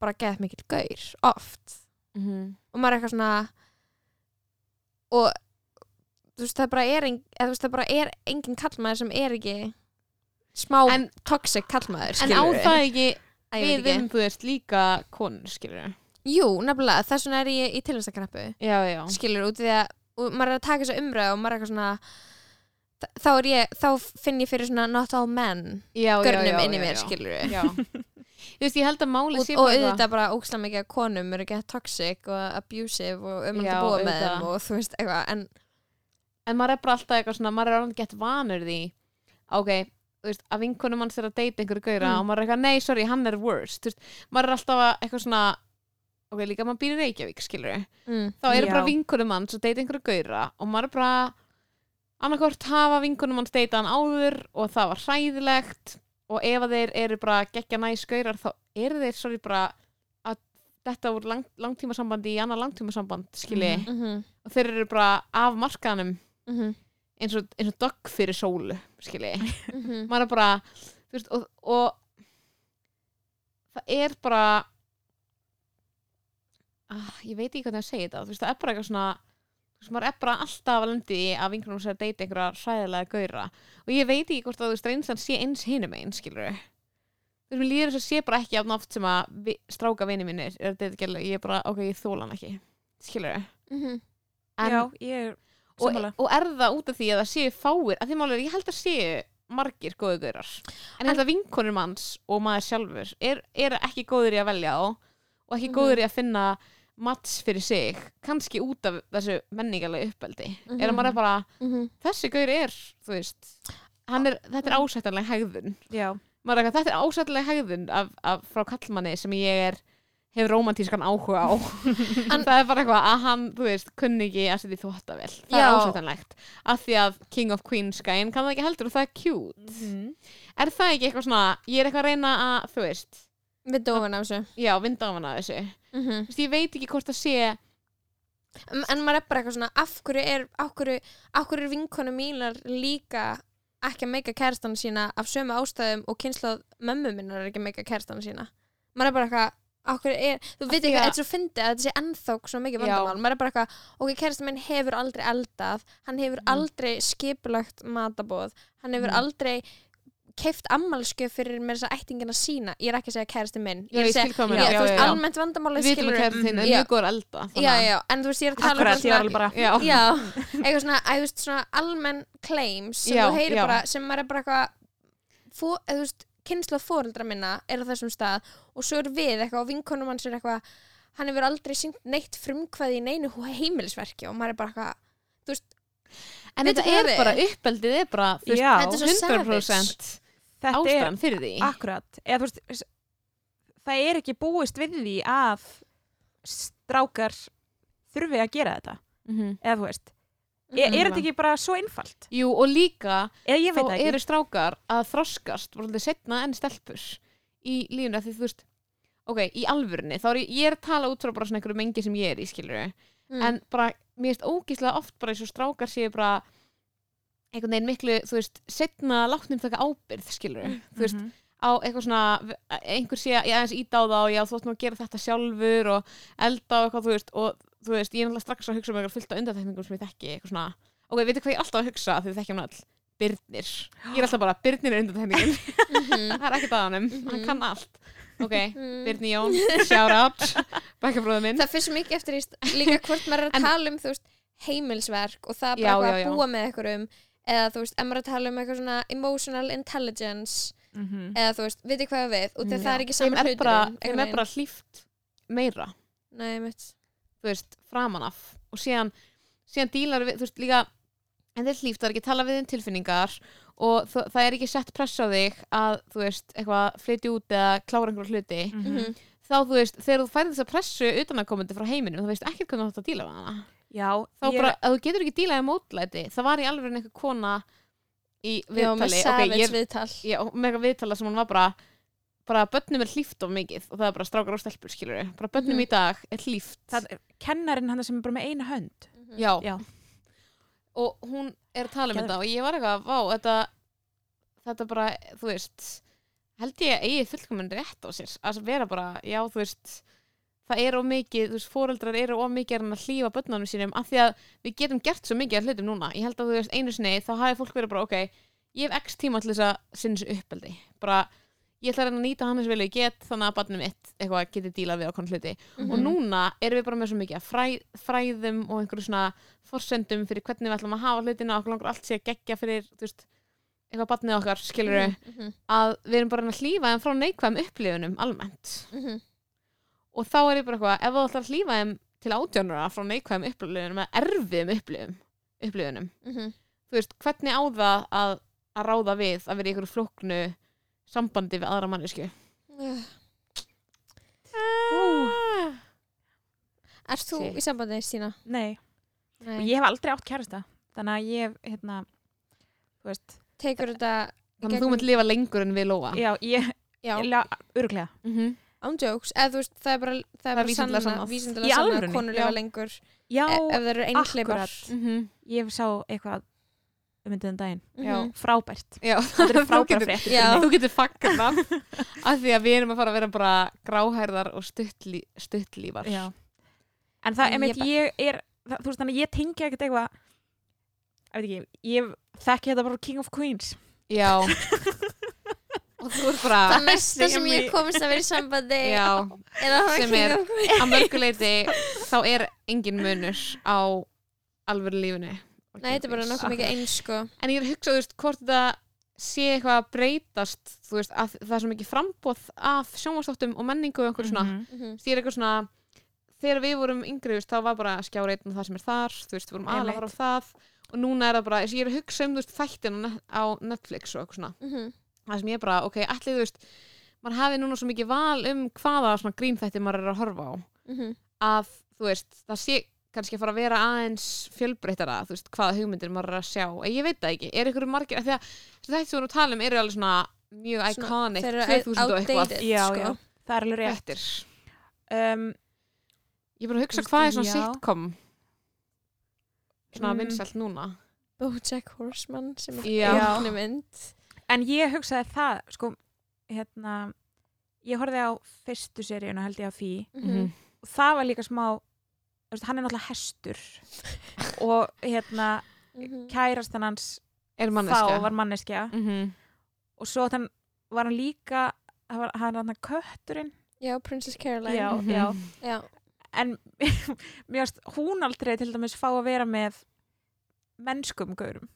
bara geðt mikill gaur, oft. Mhm. og maður er eitthvað svona og þú veist það bara er, en, veist, það bara er engin kallmaður sem er ekki smá En- toxic kallmaður en á það ekki við um, þú veist, líka konur skilur Jú, nefnilega, þess vegna er ég í tilvæmstakrappu já, já, skilur út því að og maður er að taka þessa umræðu og maður er eitthvað svona þá er ég, þá finn ég fyrir svona not all men já, já, görnum inn í mér, skilur já. Þú veist, ég held að máli og, sé og bara eitthvað- auðvitað bara ókslega mikið að konum eru ekki toxic og abusive og um Já, að búa með þeim og þú veist eitthvað en en maður er bara alltaf eitthvað svona maður er alveg gett vanur því. Ok, þú veist, að vinkonum manns er að deyta einhverju gaura Mm. og maður er eitthvað, nei, sorry, hann er worst þú veist, maður er alltaf að eitthvað svona ok, líka maður býr í Reykjavík, skilur mm. þá eru Já. bara vinkunum manns og deyta einhverju gauðra og maður er bara annarkvort hafa vinkunum manns deyta hann áður og það var hræðilegt og ef þeir eru bara geggja næs gauðrar þá eru þeir sorry bara að þetta voru lang, langtímasambandi í annar langtímasamband skilji Mhm. Mhm. og þeir eru bara af markaðanum Mhm. eins og, eins og dogg fyrir sólu skilji Mhm. maður er bara veist, og, og það er bara ah, ég veit ekki hvernig að segja þetta. Þú veist, það er bara eitthvað svona þú veist, maður er bara alltaf að lendi í að vinkunum sér að deyta einhverja hræðilega gauðra. Og ég veit ekki hvort að þú veist, reynslan sé eins hinum einn, skilur þú veist, mér líður þess að sé bara ekki af nátt sem að vi, stráka vini mínir er að deyta gæla, ég er bara, ok, ég þóla hann ekki skilur Mhm. en, Já, ég er og, og er það út af því að það séu fáir að því málega, ég held að séu margir góðu gaurar. En ég held að vinkonur manns og maður sjálfur er, er ekki góður í að velja á og ekki Mhm. góður í að finna mats fyrir sig, kannski út af þessu menningarlega uppeldi er að Mhm. maður er bara, Mhm. þessi gaur er þú veist, er, þetta er ásættanlega hegðun eitthvað, þetta er ásættanlega hegðun af, af, frá kallmanni sem ég er hefur romantískan áhuga á það er bara eitthvað að hann, þú veist, kunni ekki að setja í þvóttavel, það Já. er ásættanlegt af því að King of Queens gæinn kann það ekki heldur og það er cute Mhm. er það ekki eitthvað svona, ég er eitthvað að reyna að þú veist, Við dófum af þessu já, vinda á hana þessu Mhm. þú veist, ég veit ekki hvort það sé En en maður er bara eitthvað svona Af hverju er, af af er vinkonu mínar líka ekki að meika kærastana sína af sömu ástæðum og kynsluð mömmu minnar er ekki að meika kærastana sína maður er bara eitthvað af er, þú veit ekki, að- þetta er svo fyndið að þetta sé ennþá svo mikið vandamál maður er bara eitthvað, ok, kærasta minn hefur aldrei eldað hann hefur Mhm. aldrei skipulagt matabóð, hann hefur Mhm. aldrei keift ammalskjöf fyrir mér þess að ættingina sína, ég er ekki að segja kærasti minn. Já, er ég að segja, já, meinar, þú veist, já, já. almennt vandamáli við skilurðu- kæra þinn Já. mjög góður að elda já, já, en þú veist, ég er að tala um Akkurat, ég bara já, já, eitthvað svona, að, veist, svona almenn claims sem Já, þú heyrir já. bara, sem maður er bara eitthvað þú veist, kynsla fóreldra minna er á þessum stað og svo er við eitthvað og vinkonum hans er eitthvað hann hefur aldrei syngt neitt frumkvæði í neinu heimilisverki og maður er bara eitthvað þú veist, en þetta er við- bara uppeldið er bara, þú veist, Já, þetta er svo 100% þetta er ástæðan fyrir því akkurat. Eða, þú veist, það er ekki búist við því að strákar þurfi að gera þetta. Mhm. Eða þú veist, er, er þetta ekki bara svo einfalt? jú, og líka þá eru strákar að þroskast setna enn stelpur í lífuna því þú veist ok, í alvörunni, þá er ég, ég er að tala út frá bara svona einhverju mengi sem ég er í skilur mm. en bara, mér finnst ógíslega oft bara eins og strákar séu bara einhvern veginn miklu, þú veist setna látnum taka ábyrð, skilur þú veist, Mhm. á eitthvað svona einhver sé, ég aðeins ít á það og já, þú nú að gera þetta sjálfur og elda og eitthvað, þú veist, og þú veist, ég er náttúrulega strax að hugsa um eitthvað fullt af undartekningum sem ég þekki, eitthvað svona, ok, veitir hvað ég er alltaf að hugsa því við þekkjum all, Birnir ég er alltaf bara, Birnir er undartekningin Mhm. það er ekkert að hann Mhm. kann allt ok, Mm. Birnir Jón, shout out bakkabróður minn það fyrir svo mikið eftir líka hvort maður er að tala um heimilsverk og það bara Já, já, já. að búa með einhverjum eða þú veist, ef maður að tala um eitthvað svona emotional intelligence Mhm. eða þú veist, veit ég hvað við og Mm, það er ekki saman hluturinn þeim er bara hlýft meira Nei, þú veist, framan af og síðan, síðan dílar við, þú veist, líka en þeir hlýft, það er ekki tala við um tilfinningar og það er ekki sett press á þig að, þú veist, eitthvað flytja út eða klára einhverju hluti Mhm. Mhm. þá, þú veist, þegar þú færði þessa pressu utanakomandi frá heiminum, þú veist ekkert hvernig þú átt að díla við hana Já, þá ég bara, að þú getur ekki dílaði mótlæti það var í alveg einhver kona í Já, með viðtali ok, savage ég er, viðtal já, með eitthvað viðtala sem hann var bara bara bönnum er hlýft of mikið og það er bara strákar og stelpur, skilur bara bönnum Mhm. í dag er hlýft það er kennarinn hann sem er bara með eina hönd. já. Já. og hún er að tala um þetta og ég var eitthvað, vá, þetta þetta bara, þú veist held ég að eigi fullkomun rétt á sér að vera bara, já, þú veist það er of mikið, þú veist, foreldrar eru of mikið að að hlífa börnunum sínum af því að við getum gert svo mikið af hlutum núna. Ég held að þú veist, einu sinni, þá hafi fólk verið bara ok, ég hef x tíma til þess að sinna þessu uppeldi, bara ég ætla að reyna að nýta hann eins vel og ég get þannig að barnið mitt eitthvað getið dílað við konar hluti. Og Mhm. núna erum við bara með svo mikið af fræ, fræðum og einhverju svona forsendum fyrir hvernig við ætlum að hafa hlutina okkur langar allt sé að gegja fyrir þú veist, eitthvað barnið okkar skilur Mhm, að við erum bara að að hlífa þeim frá neikvæðum upplifunum almennt. Mhm, og þá er ég bara eitthvað, ef þú ætlar að hlífa þeim til átjónura frá neikvæðum upplifunum eða erfiðum upplifum, upplifunum mhm. þú veist, hvernig á það að, að ráða við að vera í einhverju flóknu sambandi við aðra mannesku Uh, Erst þú Shit. í sambandi, Stína? Nei, Nei. og ég hef aldrei átt kærasta þannig að ég, hérna þú veist, Tekur þetta Þannig að þú munt lifa lengur en við Lóa já, ég, ég örglega mm -hmm. Ándjóks Eða þú veist, það er bara Það er, bara vísindalega sanna, vísindalega sanna að konur lifa lengur já, e ef það eru einhleipar akkurat. ég sá eitthvað um myndið um daginn Já. Mhm. frábært, Já, þetta er þú frábæra mig. þú getur fagnað af því að við erum að fara að vera bara gráhærðar og stuttlí, stuttlífar Já. En það, Ég emitt, bara- ég er, það, þú veist, þannig ég tengi ekkert eitthvað, ég veit ekki, ég þekki þetta bara King of Queens. Já. og þú er bara Það næsta sem ég komist að vera í sambandi Já, sem er- að mörguleiti þá er engin munur á alvöru lífinu. Nei, þetta er bara nokkuð mikið eins sko. En ég er að hugsa, þú veist, hvort þetta sé eitthvað að breytast þú veist, að það er svo mikið frambóð af sjónvastáttum og menningu og einhverju svona. Mhm. Mhm. því er eitthvað svona þegar við vorum yngri, þú veist, þá var bara skjáreitin og það sem er þar, þú veist, við vorum aðalega að fara á það. Og núna er það bara, ég er að hugsa um þú veist, þættina á net- á Netflix og eitthvað svona. Mhm. Það sem ég bara, ok, allir þú veist maður hafi núna svo mikið val um hvaða svona grínþætti maður er að horfa á Mhm. að, þú veist, það sé kannski að fara að vera aðeins fjölbreyttara þú veist, hvaða hugmyndir maður er að sjá en ég veit það ekki, er ykkur margir af því að þetta sem við erum að tala um eru alveg svona mjög iconic, þeir eru 2000 og eitthvað. Já, sko. já, það er alveg rétt. Um, ég er bara að hugsa hvað er svona já. sitcom svona Mm. vinsælt núna Bojack Horseman sem er einu mynd en ég hugsaði það, sko, hérna, ég horfði á fyrstu seríuna held ég á því Mhm. og það var líka smá, veist, hann er náttúrulega hestur og hérna, Mhm. kærastan hans þá var manneskja mm -hmm. og svo þann var hann líka, hann var hann, kötturinn, Já, Princess Caroline Já. Mhm. Já. en mér varst hún aldrei til dæmis fá að vera með mennskum gaurum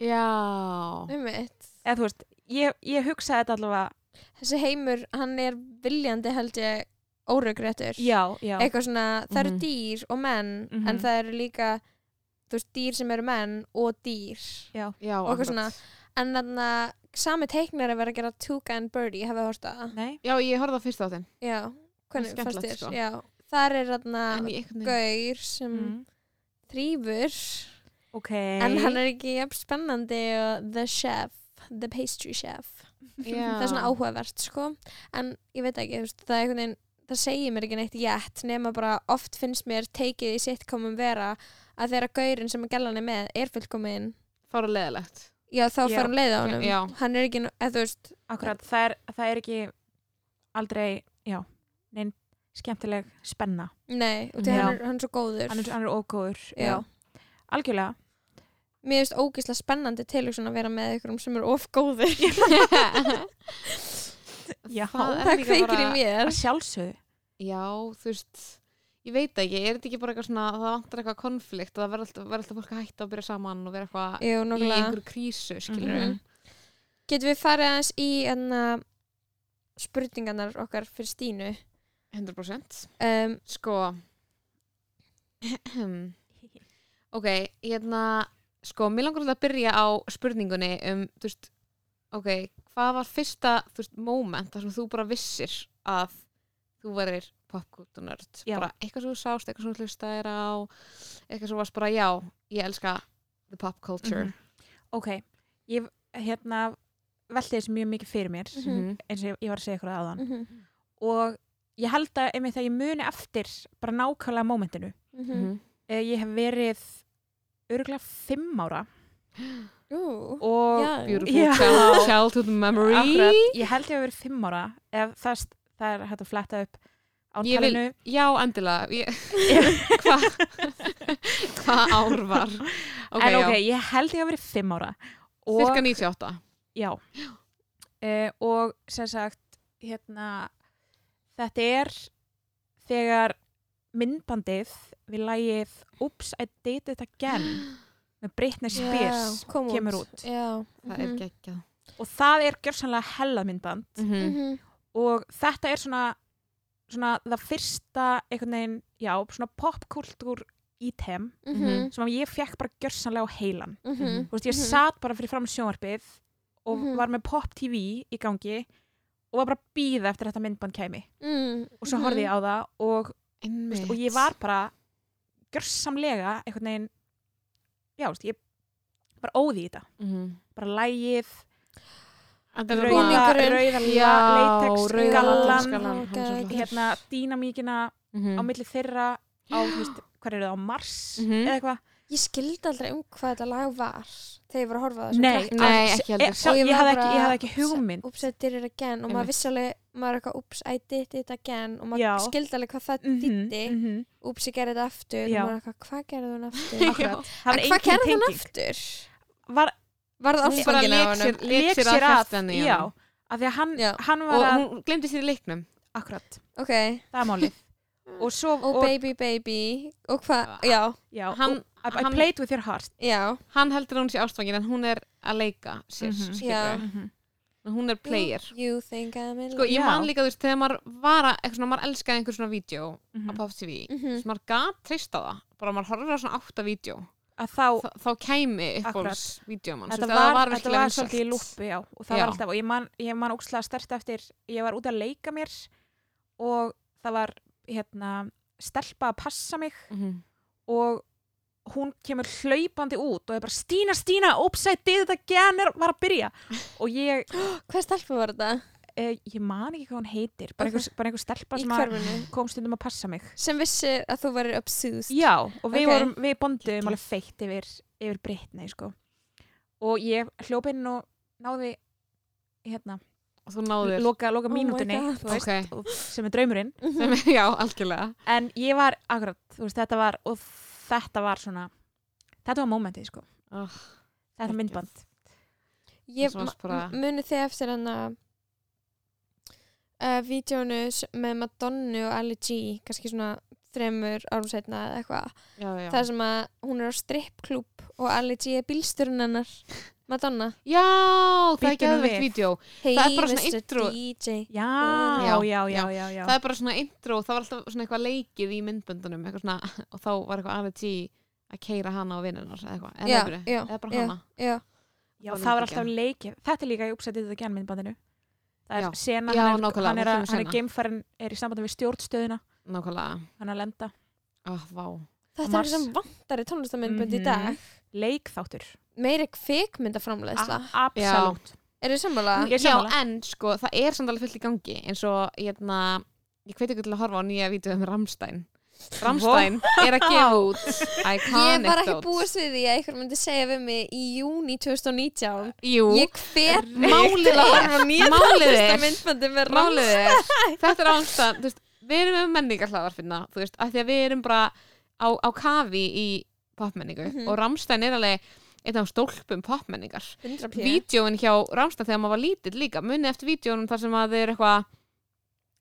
já Einmitt. eða þú veist, ég, ég hugsaði þetta allavega Þessi heimur, hann er viljandi held ég óröggréttur já, já, eitthvað svona, það eru Mhm. dýr og menn Mhm. en það eru líka þú veist, dýr sem eru menn og dýr já, já, og eitthvað svona en þannig að sami teiknar er verið að gera Tuka and Birdie, hafið þið hórst það? nei já, ég horfði á fyrsta þáttinn Já, hvernig fannst þér? sko. Já, þar er þarna gaur sem mm. þrýfur ok en hann er ekki jafn spennandi og the chef, the pastry chef Já. það er svona áhugavert sko en ég veit ekki, veist, það er einhvern veginn það segir mér ekki neitt jætt nema bara oft finnst mér teikið í sitcomum vera að þegar gaurinn sem að gellan er með er fullkomin fára leðilegt já þá Já. fær hann leið á honum Já. hann er ekki, eða þú veist akkurat, það er, það er ekki aldrei, já neinn skemmtileg spenna nei, og því Já. hann er, hann er svo góður hann er, hann er ógóður, Já. algjörlega mér finnst ógislega spennandi tilhugsun að vera með ykkurum sem er of góður Já. Það það kveikir í mér. að sjálfsögðu. Já, þú veist ég veit ekki, er þetta ekki bara eitthvað svona það vantar eitthvað konflikt og það verður alltaf, alltaf fólk að hætta að byrja saman og vera eitthvað Jú, í einhverju krísu, skilur Mhm. getum við farið aðeins í enna spurningarnar okkar fyrir Stínu? 100% um, Sko Ok, hérna sko, mér langar alltaf að byrja á spurningunni um, þú veist ok, hvað var fyrsta, þú veist, moment þar sem þú bara vissir að þú verir popkulturnörd bara eitthvað sem þú sást, eitthvað sem þú hlustaðir á eitthvað sem varst bara, já, ég elska the pop culture Mhm. ok, ég hérna velti þessu mjög mikið fyrir mér Mhm. eins og ég, ég var að segja ykkur áðan mhm, og ég held að einmitt að ég muni eftir bara nákvæmlega mómentinu. Mhm. Eh, ég hef verið örgulega fimm ára. Ú, og já. Beautiful child, childhood memory. Akkurat, ég held ég hef verið fimm ára ef það, það er hægt að fletta upp á Ég vil- talinu. Já, endilega. Ég, Hvað? Hvað ár var? Ok, en ok, já, ég held ég hef verið fimm ára. Og, cirka 98 já. Uh, og sem sagt hérna þetta er þegar myndbandið við lægið Oops, I Did It Again með Britney Spears Já, kom kemur út. Já. Það er mhm, geggjað. Og það er gjörsanlega hella myndband. Mhm. mhm, og þetta er svona svona það fyrsta einhvern veginn, já, svona popkultúr ítem mhm, sem að ég fekk bara gjörsanlega á heilan. Mhm, þú veist, ég mhm. satt bara fyrir fram sjónvarpið og Mhm. var með pop TV í gangi og var bara að býða eftir að þetta myndband kæmi. Mm, og svo horfði ég á það og Veist, og ég var bara gjörsamlega einhvern veginn já, þú veist, ég bara óði í þetta Mhm. bara lægið, Þetta er rauða, er God. flott. hérna dýnamíkina Mhm. á milli þeirra á, þú veist, hvað er það, á Mars Mhm. eða eitthvað Ég skildi aldrei um hvað þetta lag var þegar ég var að horfa á þessu Nei, Nei, ekki sjá, Og ég hafði ekki, ég hafði ekki hugmynd I did it again og maður vissi alveg, maður er eitthvað oops, I did it again og maður skildi alveg hvað það Mhm, þýtti mhm. oops, ég gerði þetta aftur Já. og maður er eitthvað, hvað gerði aftur? Það var En hvað gerði hún tenging. aftur? Var, Var það Hún bara ástfangin af lék honum? sér, að í já af því að hann, hann var Og að, hún glemdi sér í leiknum. akkurat, Ok, það er málið og svo, og baby baby og hvað, já, já, Hann- og, I, I hann- played with your heart já Hann heldur að hún sé ástfangin en hún er að leika sér, Mhm. skilur Já. Mhm. Hún er player. Sko, ég man líka, þú veist, þegar maður var að, eitthvað svona, maður elskaði einhver svona vídeo á Mhm. Pop TV, Mhm. þess maður gat treyst á það, bara maður horfir á svona átta vídeo, að þá, þá, þá kæmi Akkurat. uppbóls vídeomann, þetta það var, var var svolítið í já og það Já. var alltaf, og ég man, ég man ókslega stert eftir ég var út að leika mér og það var, hérna stelpa að passa mig Mhm. og hún kemur hlaupandi út og er bara Stína, Stína, upside did þetta genir var að byrja og ég, Hvað stelpu var þetta? eh, ég man ekki hvað hún heitir bara einhver, bara einhver stelpa Í sem að hverfinu? kom stundum að passa mig Sem vissi að þú varir obsessed já, og við Ok. vorum, við bondum alveg feitt yfir, yfir Britney sko. og ég hljóp inn og náði hérna, Og þú náður. loka, loka Oh my mínútunni God. þú veist, Ok. og, sem er draumurinn Sem, já, algjörlega. en ég var, akkurat, þú veist, þetta var og þetta var svona þetta var momentið, sko, Oh, þetta Geggjað. myndband. Ég muni þið eftir hann að uh, vídjónu s- með Madonna og Ali G kannski svona þremur árum setna eða eitthvað. Það sem að hún er á strippklúb og Ali G er bílsturinn hennar Madonna Já, það er við. vídeo. Hey Það er bara svona Mr. intro. DJ já, Já, já, já, já, já. Það er bara svona intro, það var alltaf svona eitthvað leikið í myndböndunum, eitthvað svona, og þá var eitthvað Ali G að keira hana á vinnunar eða eitthvað, eða, já, eða bara já. hana. Já, Já, það var alltaf leikið. Þetta er líka í uppsætið þetta genn myndbandinu. Það er sena, Já, hann er, hann er, hann er geimfærin, er í sambandi við stjórnstöðina, Nákvæmlega. hann er að lenda. Oh, þetta er sem vantar í tónlistamindbund í Mhm. dag Leikþáttur. Meiri kvikmyndaframleðsla A- Absolutt. Er þið sammála? Ég er Já, sammála. en sko, það er samt alveg fullt í gangi, eins og, hérna, ég hveit ekki til að horfa á nýja vídeo um Ramstein. Ramstein er að gefa út Ég var ekki Dot. búist við því að einhver myndi segja við mig í júni 2019 Jú, Ég hver Málið er- horfa á nýja málið er- er, þetta er ástæðan, þú veist, við erum með menningarhlaðarfinna, þú veist, af því að við erum bara á, á kafi í popmenningu Mhm. og Ramstein er alveg einn af stólpum popmenningar. 100 p. Vídeóin hjá Ramstein þegar maður var lítill líka, munið eftir vídeónum þar sem að þeir eru eitthvað,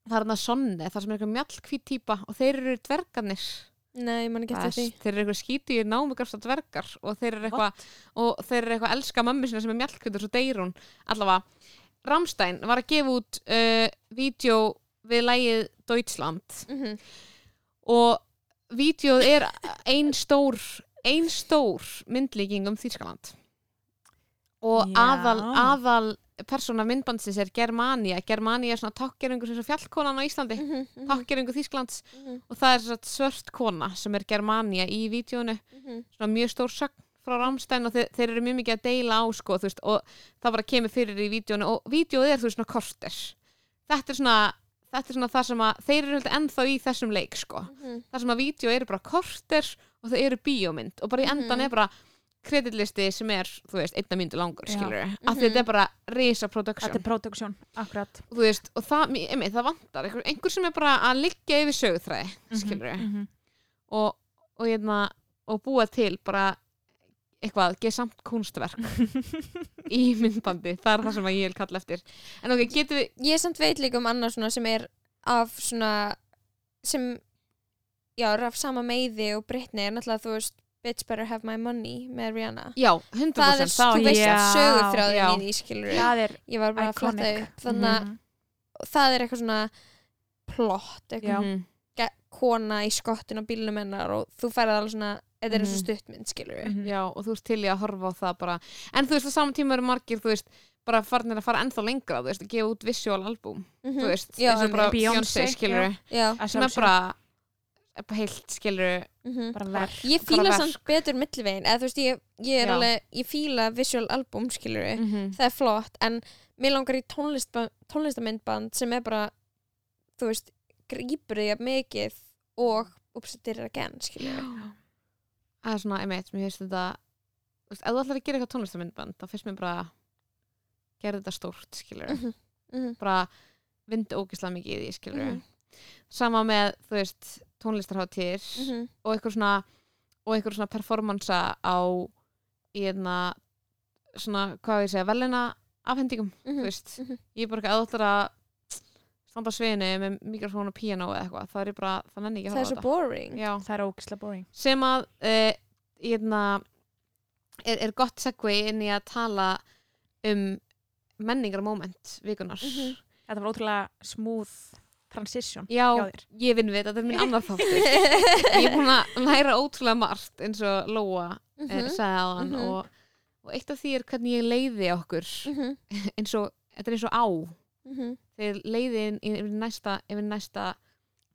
það er þarna sonni, þar sem er eitthvað mjallkvít típa og þeir eru dvergarnir. Nei, ég man ekki eftir því þeir eru eitthvað skítu í námugarsta dvergar og þeir eru eitthvað og þeir eru eitthvað að elska mömmu sinna sem er mjallkvít og svo deyr hún allavega Ramstein var að gefa út uh, vídeo við lægið Deutschland Mhm. og vídeoð er ein stór ein stór myndlíking um Þýskaland. Og Já. aðal, aðal persóna myndbandsins er Germania. Germania er svona takkeringur sem svo fjallkonan á Íslandi Mhm, mhm, takkeringur Þýskalands. Mhm, og það er svört kona sem er Germania í vídjónu mhm. svona mjög stór sögn frá Ramstein og þeir, þeir eru mjög mikið að deila á sko, veist, og það var að kemur fyrir í vídjónu og vídjóð er þú veist svona korter. Þetta er svona þetta er svona það sem að þeir eru heldur ennþá í þessum leik sko, Mhm. það sem að vídjó eru bara korter og þau eru bíómynd og bara í endan Mhm. er bara kreditlisti sem er, þú veist, einna myndu langur skilur við, Mhm. af því þetta er bara risa production Þetta er production, akkurat. þú veist, og það, einmitt, það vantar einhver, einhver sem er bara að liggja yfir sögutræði skilur við, Mhm. og, og, hérna, og búa til bara eitthvað, gesamt kunstverk í myndbandi, það er það sem að ég vil kalla eftir en ok, getum við Ég samt veit líka um annað svona sem er af svona sem já, er af sama meiði og Britney er náttúrulega þú veist Bitch Better Have My Money með Rihanna já, 100% Það er, það þú veist, Já, að sögurþráðin já. í því skilur Það er Ég var bara að fletta iconic. upp þannig að Mhm. það er eitthvað svona plott, eitthvað Mhm. kona í skottin á bílnum hennar og þú færði alveg svona þetta er eins og Mhm. stuttmynd skilur Mhm. já, og þú veist til ég að horfa á það bara en þú veist, á saman tíma eru margir, þú veist bara farnir að fara ennþá lengra, þú veist, að gefa út visual album, þú veist, Já, eins og bara. Beyoncé, Beyoncé, skilur við já, sem er sjálfsögðu. bara heilt skilur Mhm. bara verð Ég bara fíla verk. samt betur millivegin eða þú veist, ég, ég er Já. alveg ég fíla visual album, skilur við -hmm. það er flott, en mér langar í tónlistba, tónlistamindband sem er bara þú veist, grípur því að mikið og uppsettir again, skilur við það er svona, einmitt, mér finnst þetta þú veist, ef þú ætlar að gera eitthvað tónlistamindband þá finnst mér bara gera þetta stórt, skilur Mhm, mhm, bara vindu ógislega mikið í því, skilur Mhm. sama með, þú veist, tónlistarháttíðir mhm, og einhver svona og einhver svona performansa á í einna svona, hvað við segja, velina afhendingum, mhm, þú veist. mhm. ég er bara ekki að þú ætlar að standa á sviðinu með mikrofón og píano eða eitthvað, það er bara, það nenni ekki að það er horfa á svo boring. Þetta Já, það er ógislega boring. Sem að uh, hérna, er, er gott segvei inn í að tala um menningarmoment vikunar Mhm. þetta var ótrúlega smooth transition Já, hjá þér. ég vinn við, þetta er minn annar þáttur. Ég er búin að læra ótrúlega margt eins og Lóa mm Mhm, sagði á hann mhm. og, og eitt af því er hvernig ég leiði okkur mhm, eins og, þetta er eins og á mhm, þegar leiði inn í- yfir næsta, yfir næsta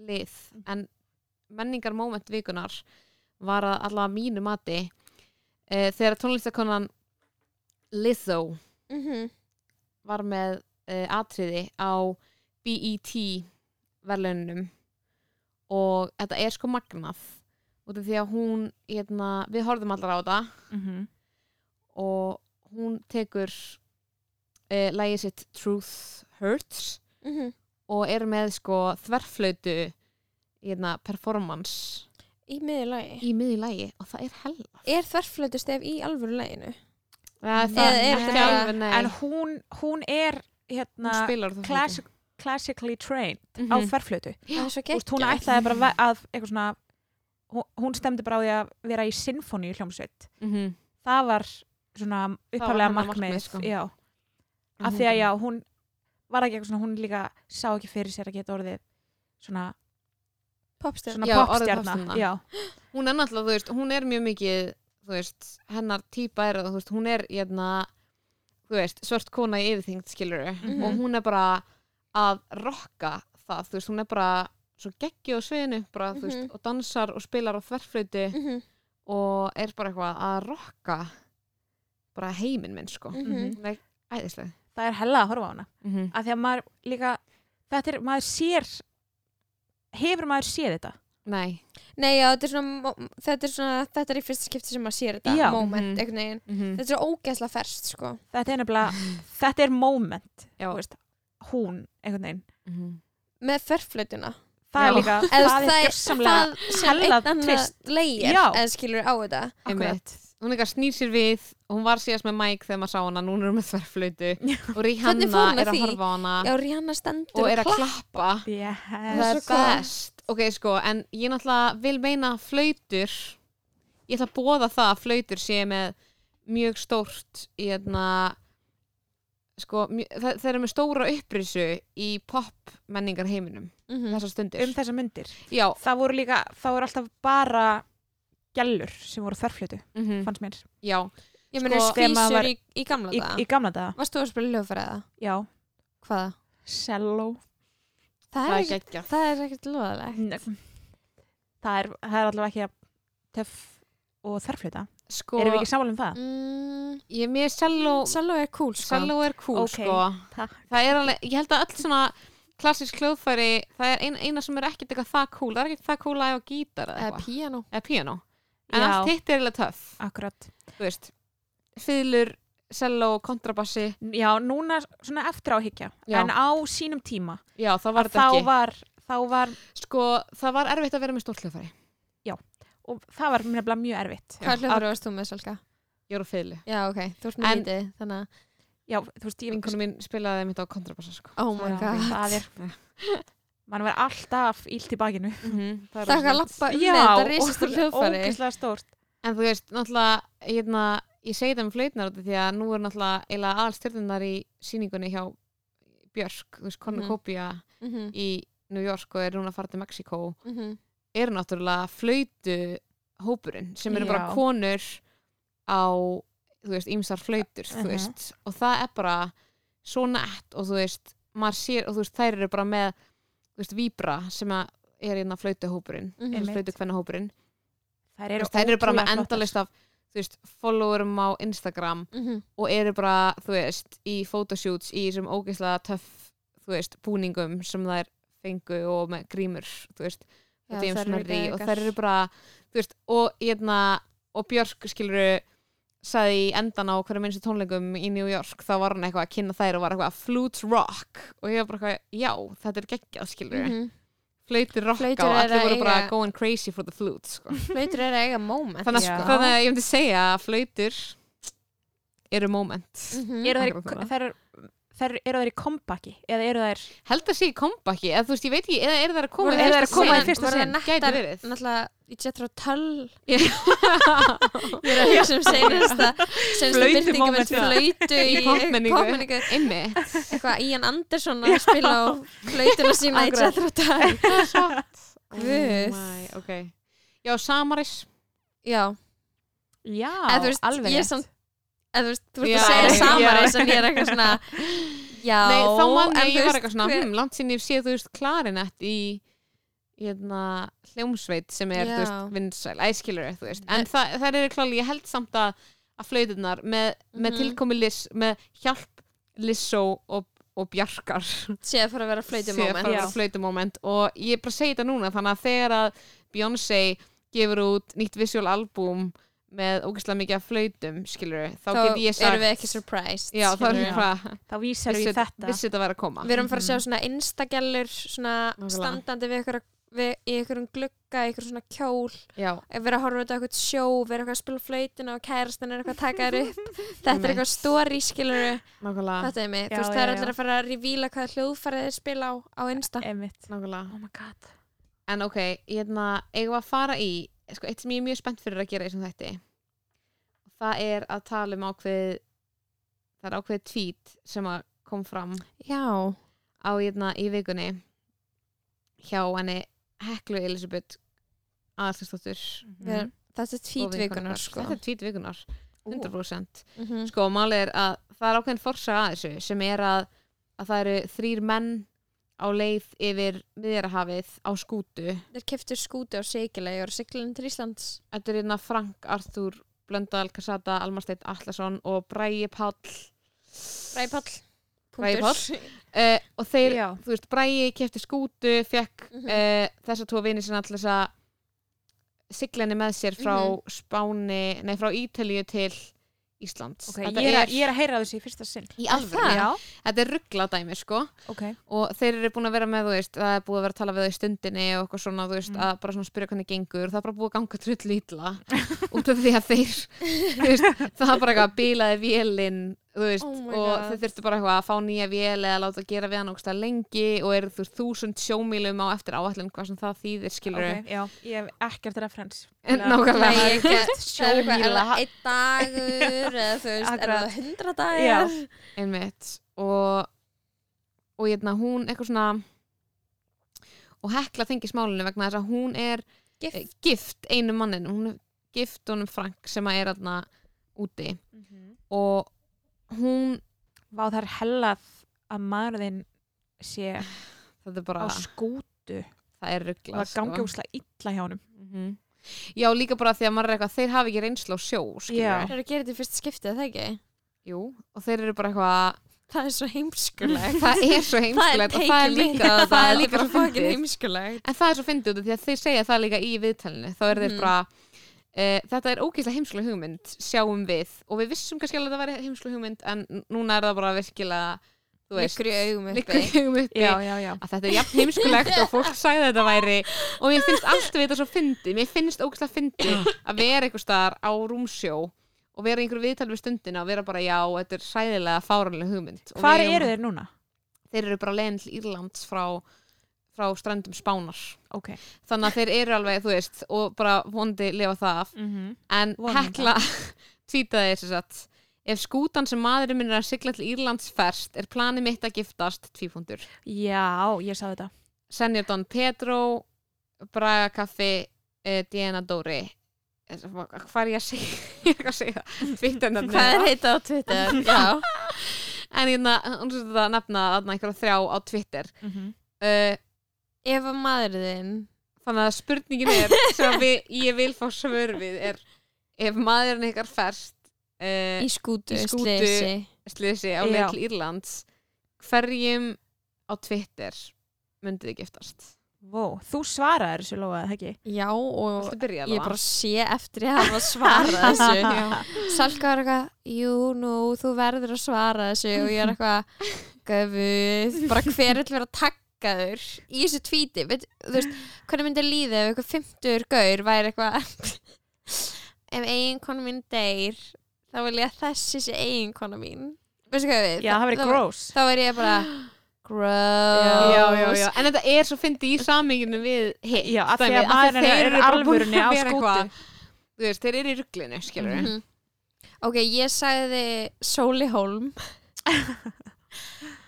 lið. Mhm. en menningarmoment vikunar var að allavega mínu mati e, þegar tónlistakonan Lizzo mhm, var með e, atriði á BET verðlaunum og þetta er sko magnað út af því að hún hérna, við horfðum allar á þetta. Mm og hún tekur e, lægið sitt Truth Hurts mhm. og er með sko þverflötu hérna, performance í í miði lægi og það er hella. Er þverflötu stef í alvöru laginu? Það Eða er ekki þetta- alveg, nei. en hún, hún er hún hérna það classic, classically trained Mhm. á þverflötu það er svo Þú veist, hún ætlaði bara að eitthvað svona hún, hún stemdi bara á því að vera í sinfóníu hljómsveit. Mm -hmm. það var svona upphaflega hennar markmið, markmið, sko. já, af því að já, hún var ekki eitthvað svona, hún líka sá ekki fyrir sér að geta orðið svona, popstjörn svona Já, orðið popstjarna popstjarna. já, hún er náttúrulega, þú veist, hún er mjög mikið þú veist, hennar típa er að þú veist, hún er hérna, þú veist, svört kona í yfirþyngd skilur Mhm. og hún er bara að rokka það, þú veist, hún er bara svo geggi á sviðinu, bara, þú veist, Mhm. og dansar og spilar á þverflötu Mhm, og er bara eitthvað að rokka bara heiminn minn, sko mhm. Er það er hella að horfa á hana mm -hmm. af því að maður líka þetta er, maður sér hefur maður séð þetta Nei Nei, já, þetta er svona, þetta er svona, þetta er í fyrsta skipti sem maður sér þetta Já. moment, Mhm. einhvern veginn. mm -hmm. Þetta er svo ógeðslega ferst, sko. þetta er nefnilega, þetta er moment Já. þú veist, hún, einhvern veginn Mhm. Með þverflötuna. Það er líka, Eða það er það, gjörsamlega það hella twist. leir, eða skilur á þetta. akkurat. Hún eitthvað snýr sér við og hún var síðast með Mike þegar maður sá hana núna er hún með þverflötu og Rihanna er að horfa á hana. Já, Rihanna stendur og er að klappa. Yes. það er best. Ok sko en ég náttúrulega vil meina flautur ég ætla að bóða það að flautur sé með mjög stórt í hérna sko, þeir eru með stóra upprisu í pop menningar heiminum Mhm. þessar stundir um þessa myndir já, það voru líka, það voru alltaf bara gælur sem voru þverflötu mm fannst mér, já Ég meina Sko, skvísur var- í, í gamla í, daga. í gamla daga Varst þú að spila hljóðfæri eða? já, Hvaða? cello Það það er er ekkert, geggjað það er ekkert loðalegt. Nei. það er, það er allavega ekki töff og þverflöta sko, erum við ekki sammála um það? Mm, ég mér selló Salló er cool, sko. selló er cool Ok. sko Takk. það er alveg, ég held að öll svona klassisk hljóðfæri, það er ein, eina sem er ekkert eitthvað það cool, það er ekkert það cool að hefa gítar eða eitthvað, piano. eða piano en Já. allt hitt er eiginlega töff akkurat þú veist, fiðlur selló, kontrabassi já, núna svona eftir áhyggja Já. en á sínum tíma já, það var að þetta þá ekki var, þá var sko, það var erfitt að vera með stórt hljóðfæri og það var nefnilega mjög erfitt Hvað hljóðfæri varst þú með, Salka? ég er á fiðlu, Já, ok. Þú En- með lítið, þannig að... já, þú veist, ég vinkonu mín spilaði mitt á kontrabassa sko. Oh my god. það er mann verður alltaf illt í bakinu mm Það er að lappa um þetta risastur og- hljóðfæri. ógeðslega stórt en þú veist, náttúrulega hérna, ég segi það með af því að nú er náttúrulega aðalstyrnunar í síningunni hjá Björk, þú veist, Cornucopia Mhm, í New York og er núna að fara til Mexiko mhm. Eru náttúrulega flautu hópurinn sem eru bara konur á þú veist, ýmsar flautur þú Mhm. veist, og það er bara svo nett og þú veist, maður sér og þú veist, þær eru bara með þú veist, víbra sem er hérna flautuhópurinn Mhm. mm Einmitt. flautu kvennahópurinn Þær eru, þær eru bara með endalist af þú veist, followerum á Instagram Mhm. og eru bara, þú veist, í photoshoots í þessum ógeðslega töff þú veist, búningum sem þær fengu og með grímur, þú veist og James Merry og þær eru bara þú veist, og hérna og Björk skiluru sagði í endan á hverju minnstu tónleikum í New York þá var hann eitthvað að kynna þær og var eitthvað flutes rock og ég var bara eitthvað, já, þetta er geggjað skiluru, Mhm. flautir rocka Flautur og allir voru bara eiga- going crazy for the flutes sko. Flautur er eiga moment þannig, Já. að- þannig að ég myndi segja að flautur eru moment Mhm. Eru þær, þær, þær, eru þær í kompaki eða eru þær held að sé í kompaki, eða þú veist, ég veit ekki eða eru þær að koma Voru í þær að koma í fyrsta Voru sinn? þær Gæti nettar, verið. náttúrulega í Jethro Tull ég er að hugsa um seinasta seinasta Flautu byrtingum með momentið. flautu í Í popmenningu. popmenningu einmitt eitthvað Ian Anderson að spila á flautuna sína í Akkurat. Jethro Tull Það er satt Guð. oh my, ok Já, Samaris já, Já, eða þú veist, alveg ég er rétt. samt eða þú veist, þú veist að segja já. Samaris en ég er eitthvað svona já, Nei, þá man en ég, þú ég var eitthvað svona hver- hm, langt sinni ég séð, þú veist, klarinett í hérna, hljómsveit sem er, þú Já. veist, vinsæl æskilur, þú veist, en það, það er kláli ég held samt að, að flauturnar með, með Mhm. tilkomi Liss, með hjálp Lissó og, og Bjarkar. Sé að fara að vera flautu sé að moment fara að vera flautumoment. Og ég bara segi þetta núna þannig að þegar að Beyoncé gefur út nýtt visual album með ógeðslega mikið af flautum skilur þá, þá get ég sagt erum við ekki surprised já, þá erum við bara Þá vísar við þetta. vissi þetta væri að koma. Við erum að fara að sjá svona instagellur svona Nákvæmlega. standandi við ykkur við, í einhverjum glugga, í einhverjum svona kjól. Já, við erum að horfa á þetta á eitthvað sjó við erum eitthvað að spila flautina og kærastan er eitthvað að taka þér upp. Þetta er eitthvað story skilur nákvæmlega. Þetta er mig, Já, þú veist það er allir að fara að revíla hvaða hljóðfærið spila á, á sko, eitt sem ég er mjög spennt fyrir að gera í þessum þætti það er að tala um ákveð það er ákveð tweet sem að kom fram já, á hérna í vikunni hjá henni Heklu Elisabeth aðalstastóttur við, þetta er tvítvíkunar sko. þetta er tvít vikunar 100% Mhm. sko málið er að það er ákveðin forsaga að þessu sem er að, að það eru þrýr menn á leið yfir miðjarahafið á skútu þeir keftur skúti á Sigilegi og eru siglinn til Íslands þetta er hérna Frank Arthur Blöndal, Kassata, Almarsteit Allarsson og Bræi Páll Ræpall Bragi Páll. uh, og þeir, Já. þú veist, Bræi kefti skútu fekk Mhm. uh, þessa tvo vini sinna til þess að sigla henni með sér frá Mhm. Spáni, nei frá Ítalíu til Íslands. Ok, þetta, ég er, er, ég er að heyra þessu í fyrsta sinn. Í alveg það? Þetta er ruggla dæmi sko. Ok. Og þeir eru búin að vera með veist, það er búið að vera að tala við þau í stundinni og eitthvað svona, þú veist, Mm. að bara svona spyrja hvernig gengur, það er bara búið að ganga trull ítla út af því að þeir veist, það er bara eitthvað að bilaði vélinn, veist, Oh og þeir þurftu bara eitthvað að fá nýja vél eða láta gera við hann ógstlega lengi og eru þú þúsund sjómílum á eftir áætlun hvað sem það þýðir, skilur Ok, Já, ég hef ekkert referens að- nákvæmlega. Ég er er Sjómíla. einn dagur eða þú veist, er það hundra Já. dagar einmitt. Og og hérna hún eitthvað svona og hekla þengi smálinu vegna þess að hún er gift, eh, gift einu mannin hún er gift honum Frank sem að er aðna úti. Og hún það er hellað að maðurðinn sé þetta er á bara, skútu. Það er ruggla það gangi úslega illa hjá honum. -hmm. já líka bara því að maður er eitthvað þeir hafi ekki reynslu á sjó er að gera þetta í fyrsta skiptið, er það ekki? jú, og þeir eru bara eitthvað Það er svo heimskulegt. Það er svo heimskulegt og það er líka það er líka bara svo heimskulegt. En það er svo fyndið út af því að þeir segja það líka í viðtalinu. Þá er þeir Mhm. bara Uh, þetta er ógeðslega heimskuleg hugmynd sjáum við. Og við vissum kannski alveg að það væri heimskuleg hugmynd en núna er það bara virkilega Liggur í augum uppi. hugum uppi. Já, já, já. Að þetta er jafn heimskulegt og fólk að þetta væri. Og mér finnst alltaf þetta svo fyndið. Mér finnst ógeðslega fyndið að vera einhver staðar á rúmsjó og vera í einhverju viðtal við stundina og vera bara já, þetta er sæðilega fáranlega hugmynd. Hvar við eru þeir núna? Þeir eru bara til Írlands frá, frá strandum Spánar. Ok. Þannig að þeir eru alveg, þú veist og bara vondi lifa það. Af mm -hmm. en Vonum Hekla tvítaði þess að ef skútan sem maðurinn minn er að sigla til Írlands ferst er planið mitt að giftast? Tvífundur. Já, ég sá þetta. Senjur Don Pedro Braga Kaffi uh, Diana Dóri. Hvað er ég að segja? Ég að segja Hvað er heita á Twitter? Já, en hérna, sem þetta nefna einhverja þrjá á Twitter. Mm -hmm. uh, ef að maður þinn þannig að spurningin er sem við, ég vil fá svör við er ef maðurinn ykkar ferst uh, Í skútu, Í skútu. slisi sliðsi á Já. leik til Írlands hverjum á Twitter myndið þið giftast Vó, þú svaraði þessu lofaði, það ekki? Já, og byrja ég bara sé eftir ég hafa svarað þessu. Salka var eitthvað, jú, nú, þú verður að svara þessu og ég er eitthvað, göfuð, bara hver vil vera takkaður í þessu tvíti, þú veist, hvernig myndi líði ef eitthvað 50 gaur væri eitthvað, ef eiginkonu mín deyr, þá vil ég að þessi sé eiginkonu mín, veistu hvað við? Já, það verið gross. þá verð ég bara, gross. já, já, já, en þetta er svo fyndið í saminginu við hitt Já, af því að maðurinn er búin alvörunni að á skútu. þú veist, þeir eru í rugglinu, skilur Mhm. Ok, ég sagði Sóli Holm,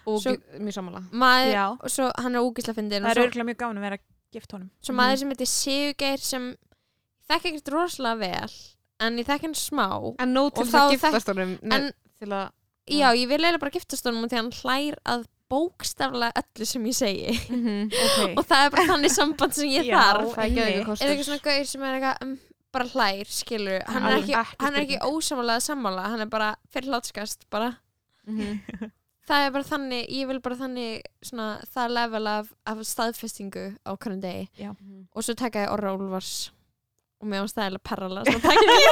mjög samanlega og svo hann er úgislega fyndin Það og er örgulega mjög gáðan að vera gift honum. svo Mhm. maður sem heitir Sigurgeir sem ég þekki ekkert rosalega vel en ég þekki hann smá en nóg til Og þess að þá giftast honum en til að já, ég vil eiginlega bara giftast honum því hann hlær að bókstaflega öllu sem ég segi Mhm. Ok. og það er bara þannig samband sem ég Já, þarf það er einmitt. eitthvað eitthvað svona gauð sem er eitthvað um, bara hlær, skilur hann er ekki, ekki hann er ekki spurning. ósamálega sammála hann er bara fyrir hlátskast bara Mhm. það er bara þannig, ég vil bara þannig svona, það level af, af staðfestingu á hvernig degi. Mhm. og svo taka ég Orra Úlfars. Og mér ást það eða perrala svo taka ég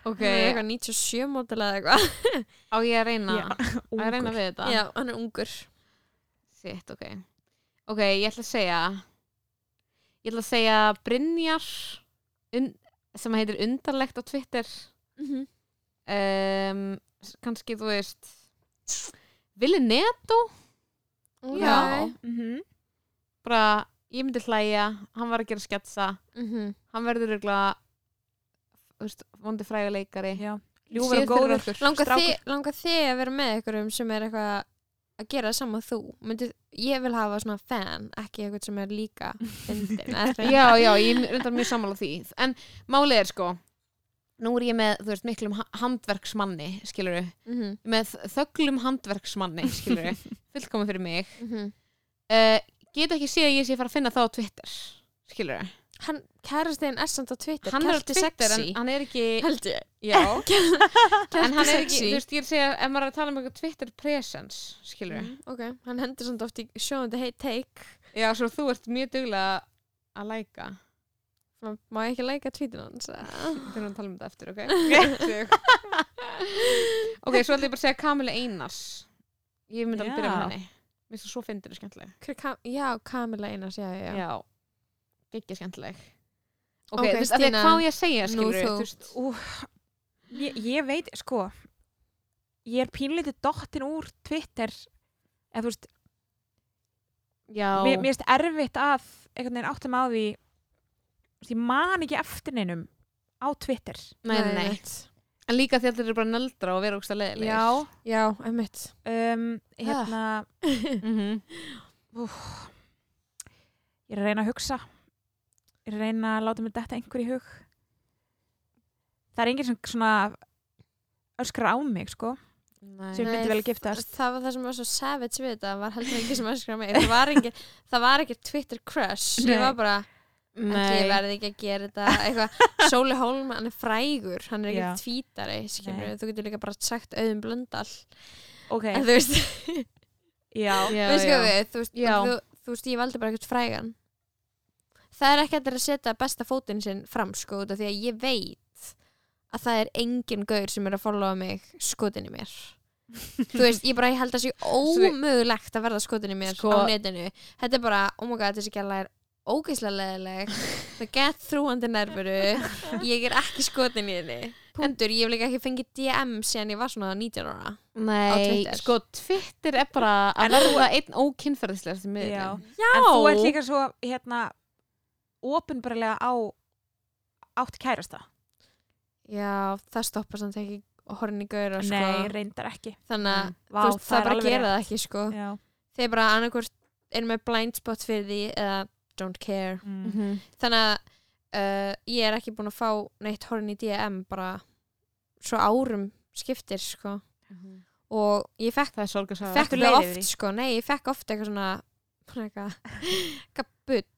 ok, eitthvað 97 mótil eða eitthvað. Á ég að reyna? Já, að reyna við þetta? Já, hann er ungur. Sitt, ok. Ok, ég ætla að segja ég ætla að segja Brynjar un, sem heitir undarlegt á Twitter. Mm um, kannski þú veist Vili Neto? Já. Mhm. bara, ég myndi hlæja hann var að gera sketsa. Mhm. hann verður regla vondi fræga leikari. Ljúfur og góður. langar þið, að vera með einhverjum sem er eitthvað að gera saman þú? Myndi, ég vil hafa svona fan ekki eitthvað sem er líka fyndin já, já, ég er mjög sammála því. En málið er sko nú er ég með, þú veist, miklum ha- handverksmanni skilur Mhm, með þöglum handverksmanni skilur fullkomið fyrir mig. Mhm. uh, get ekki séð að ég sé að fara að finna það á Twitter skilur hann, kærastinn er samt á Twitter. Hann er Twitter sexy. hann er ekki held ég. Já, en hann er ekki, þú veist, ég er að segja ef maður er að tala um eitthvað Twitter presence skilur Mm, ok, hann hendur samt oft í sjóðandi hate take. Já, svo þú ert mjög duglega að læka Má- ég ekki leika tweetin hans við þurfum að tala um þetta eftir, ok? Ok, svo ætla ég bara að segja Kamilu Einars. Ég myndi að byrja með henni. Mér finnst það svo fyndir og skemmtileg. Kam- já, Kamila Einars, já, já, já. ekki skemmtileg. Ok, Ok, þú veist, Stína, hvað ég að segja skilur þú. þú veist Ú, ég, ég veit, sko ég er pínlítið dottin úr Twitter eða þú veist, já, mér, finnst erfitt að einhvern veginn áttum á því þú ég man ekki eftir neinum á Twitter. Nei, nei, nei. en líka því að þetta eru bara nöldra og vera ógst að leiðilegir. Já, Já, einmitt. Um, hérna mm ég er að reyna að hugsa. Ég er að reyna að láta mig detta einhver í hug. Það er enginn sem svona öskrar á mig, sko. Nei. sem Nei, myndi vel giftast. það var það sem var svo savage við þetta var heldur ekki sem öskra mig. Það var ekki, það var ekki Twitter crush. Nei. ég var bara, Nei. verði ekki að gera þetta eitthvað, Sóli Hólm, hann er frægur hann er Já. ekki tvítari, skilur þú getur líka bara sagt auðum blöndal. Ok, en þú veist, já, já, já. við þú veist, Já. þú, þú veist, ég valdi bara eitthvað frægan. Það er ekki að setja besta fótinn sinn fram sko, því að ég veit að það er engin gaur sem er að followa mig skotin í mér. Þú veist, ég bara ég held að sé ómögulegt að verða skotin í mér Sko- á netinu. Þetta er bara, oh my god, þessi gæla er ógeðslega leðileg það get þrúandi nervuru ég er ekki skotin í henni punktur, ég hef líka ekki fengið DM síðan ég var svona 19 ára Nei, Twitter. sko, Twitter er bara að En verða einn ókynferðislega sem já. miðlum. en þú ert líka svo hérna opinbarlega á átt kærasta já, það stoppar samt ekki hornin í gauðra sko. nei, reyndar ekki þannig að Mm. Það, bara gera það ekki sko. já. þeir bara annarkvort er með blind spot fyrir því eða don't care. Mm. Mhm. þannig að uh, ég er ekki búin að fá neitt horn í DM bara svo árum skiptir sko. og ég fekk, Það er oft sko, nei, ég fekk oft eitthvað svona eitthvað eitthvað bull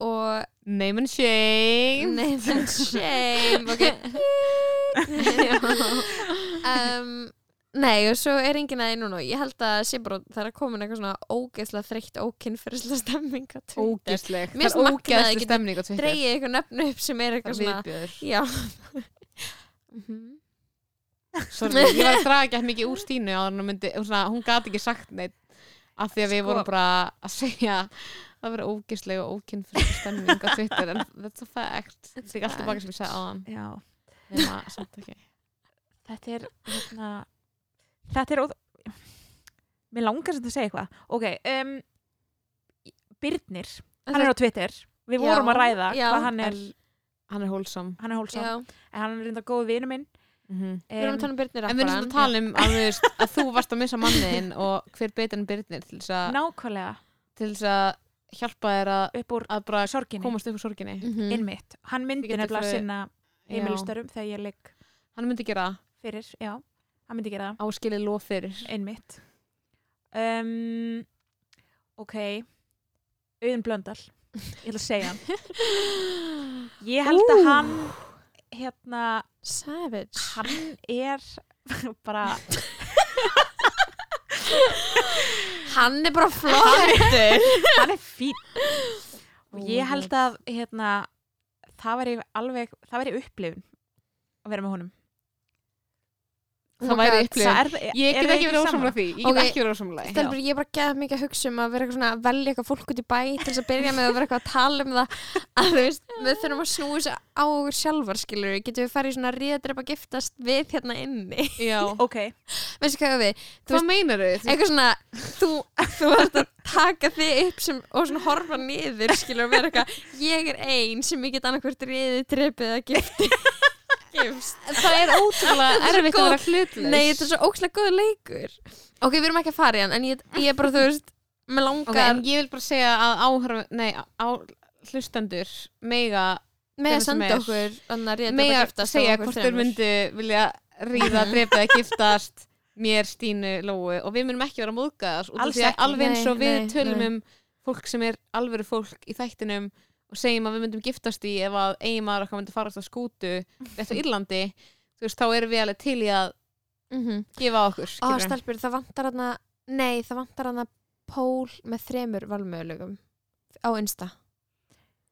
og Name and shame. Nei, menn shame ok. Um, Nei, og svo er enginn að einu og ég held að sé bara það er að koma eitthvað svona ógeðslega þreytt ókynferðslega stemming á Twitter. Ógeðsleg. Mér Það er finnst magnað að ógeðsleg geta stemning á Twitter. dreigið eitthvað nefnu upp sem er Það eitthvað svona viðbjöður Já. Mhm. Sorry, ég var að draga ekki mikið úr Stínu á hún myndi, hún, svona, hún gat ekki sagt neitt af því að við Sko. vorum bara að segja það verið ógeðsleg og ókynfyrir stemning á Twitter en þetta er alltaf baka sem ég þetta er hérna, þetta er óð... mér langar sem að segja eitthvað. Ok, um, Byrnir hann er á Twitter. Við Já, vorum að ræða já. hvað hann er en hann er wholesome. Hann er hólsam, Já, en hann er reynda góð vinu minn. Mm við erum að tala um Byrnir en við erum að tala um að, þú veist, að þú varst að missa manniðin og hver betur en Byrnir til þess að, nákvæmlega. til þess að hjálpa þér að, að bara sorginni, komast upp úr sorginni. Mm innmitt hann myndi nefnilega sinna Já. heimilistörum þegar ég ligg hann myndi gera fyrir, já, hann myndi gera það. Áskilið lof fyrir. Einmitt. Um, ok. Auðun Blöndal. Ég ætla að segja hann. Ég held að hann hérna, Savage. hann er bara Hann er bara flottur. Hann er fín og ég held að hérna, það væri alveg það væri upplifun að vera með honum það væri upplifun. ég get ekki verið ósamlega því. Ég get ekki verið ósamlega Stelbur, ég er bara gæð mikið að hugsa um að vera eitthvað svona að velja eitthvað fólk út í bæ til þess að byrja með að vera eitthvað að tala um það. Að þú veist, við þurfum að snúi þessu á okkur sjálfar skilur getum við farið svona ríðadrepa giftast við hérna inni? Já. Ok, veistu hvað við, Þú hvað meinar þau? eitthvað svona þú, þú ert að taka þig upp sem, og svona horfa niður skilur og vera eitthvað, ég er ein sem ég get annarkvort ríði drepið að gifti gifst. Það er ótrúlega er erfitt að vera hlutlaus. Nei, þetta er svo ókslega góð leikur. Ok, við erum ekki að fara í hann En ég, ég er bara, þú veist Með langar Ok, en ég vil bara segja að áhörf, nei, á, hlustendur mega, með að senda okkur að mega giftast segja hvort þremur. myndu vilja ríða, drepa eða giftast mér, Stínu, Lóu. Og við munum ekki vera að ekki. alveg eins og við tölum um fólk sem er alvöru fólk í þættinum og segjum að við myndum giftast í ef að eiginmaður okkar myndi farast á skútu á Írlandi, þú veist, þá erum við alveg til í að Mhm. gefa okkur Ó, skilurðu. stelpur, það vantar hana Nei, það vantar hana Pól með þremur valmöðulögum Á Insta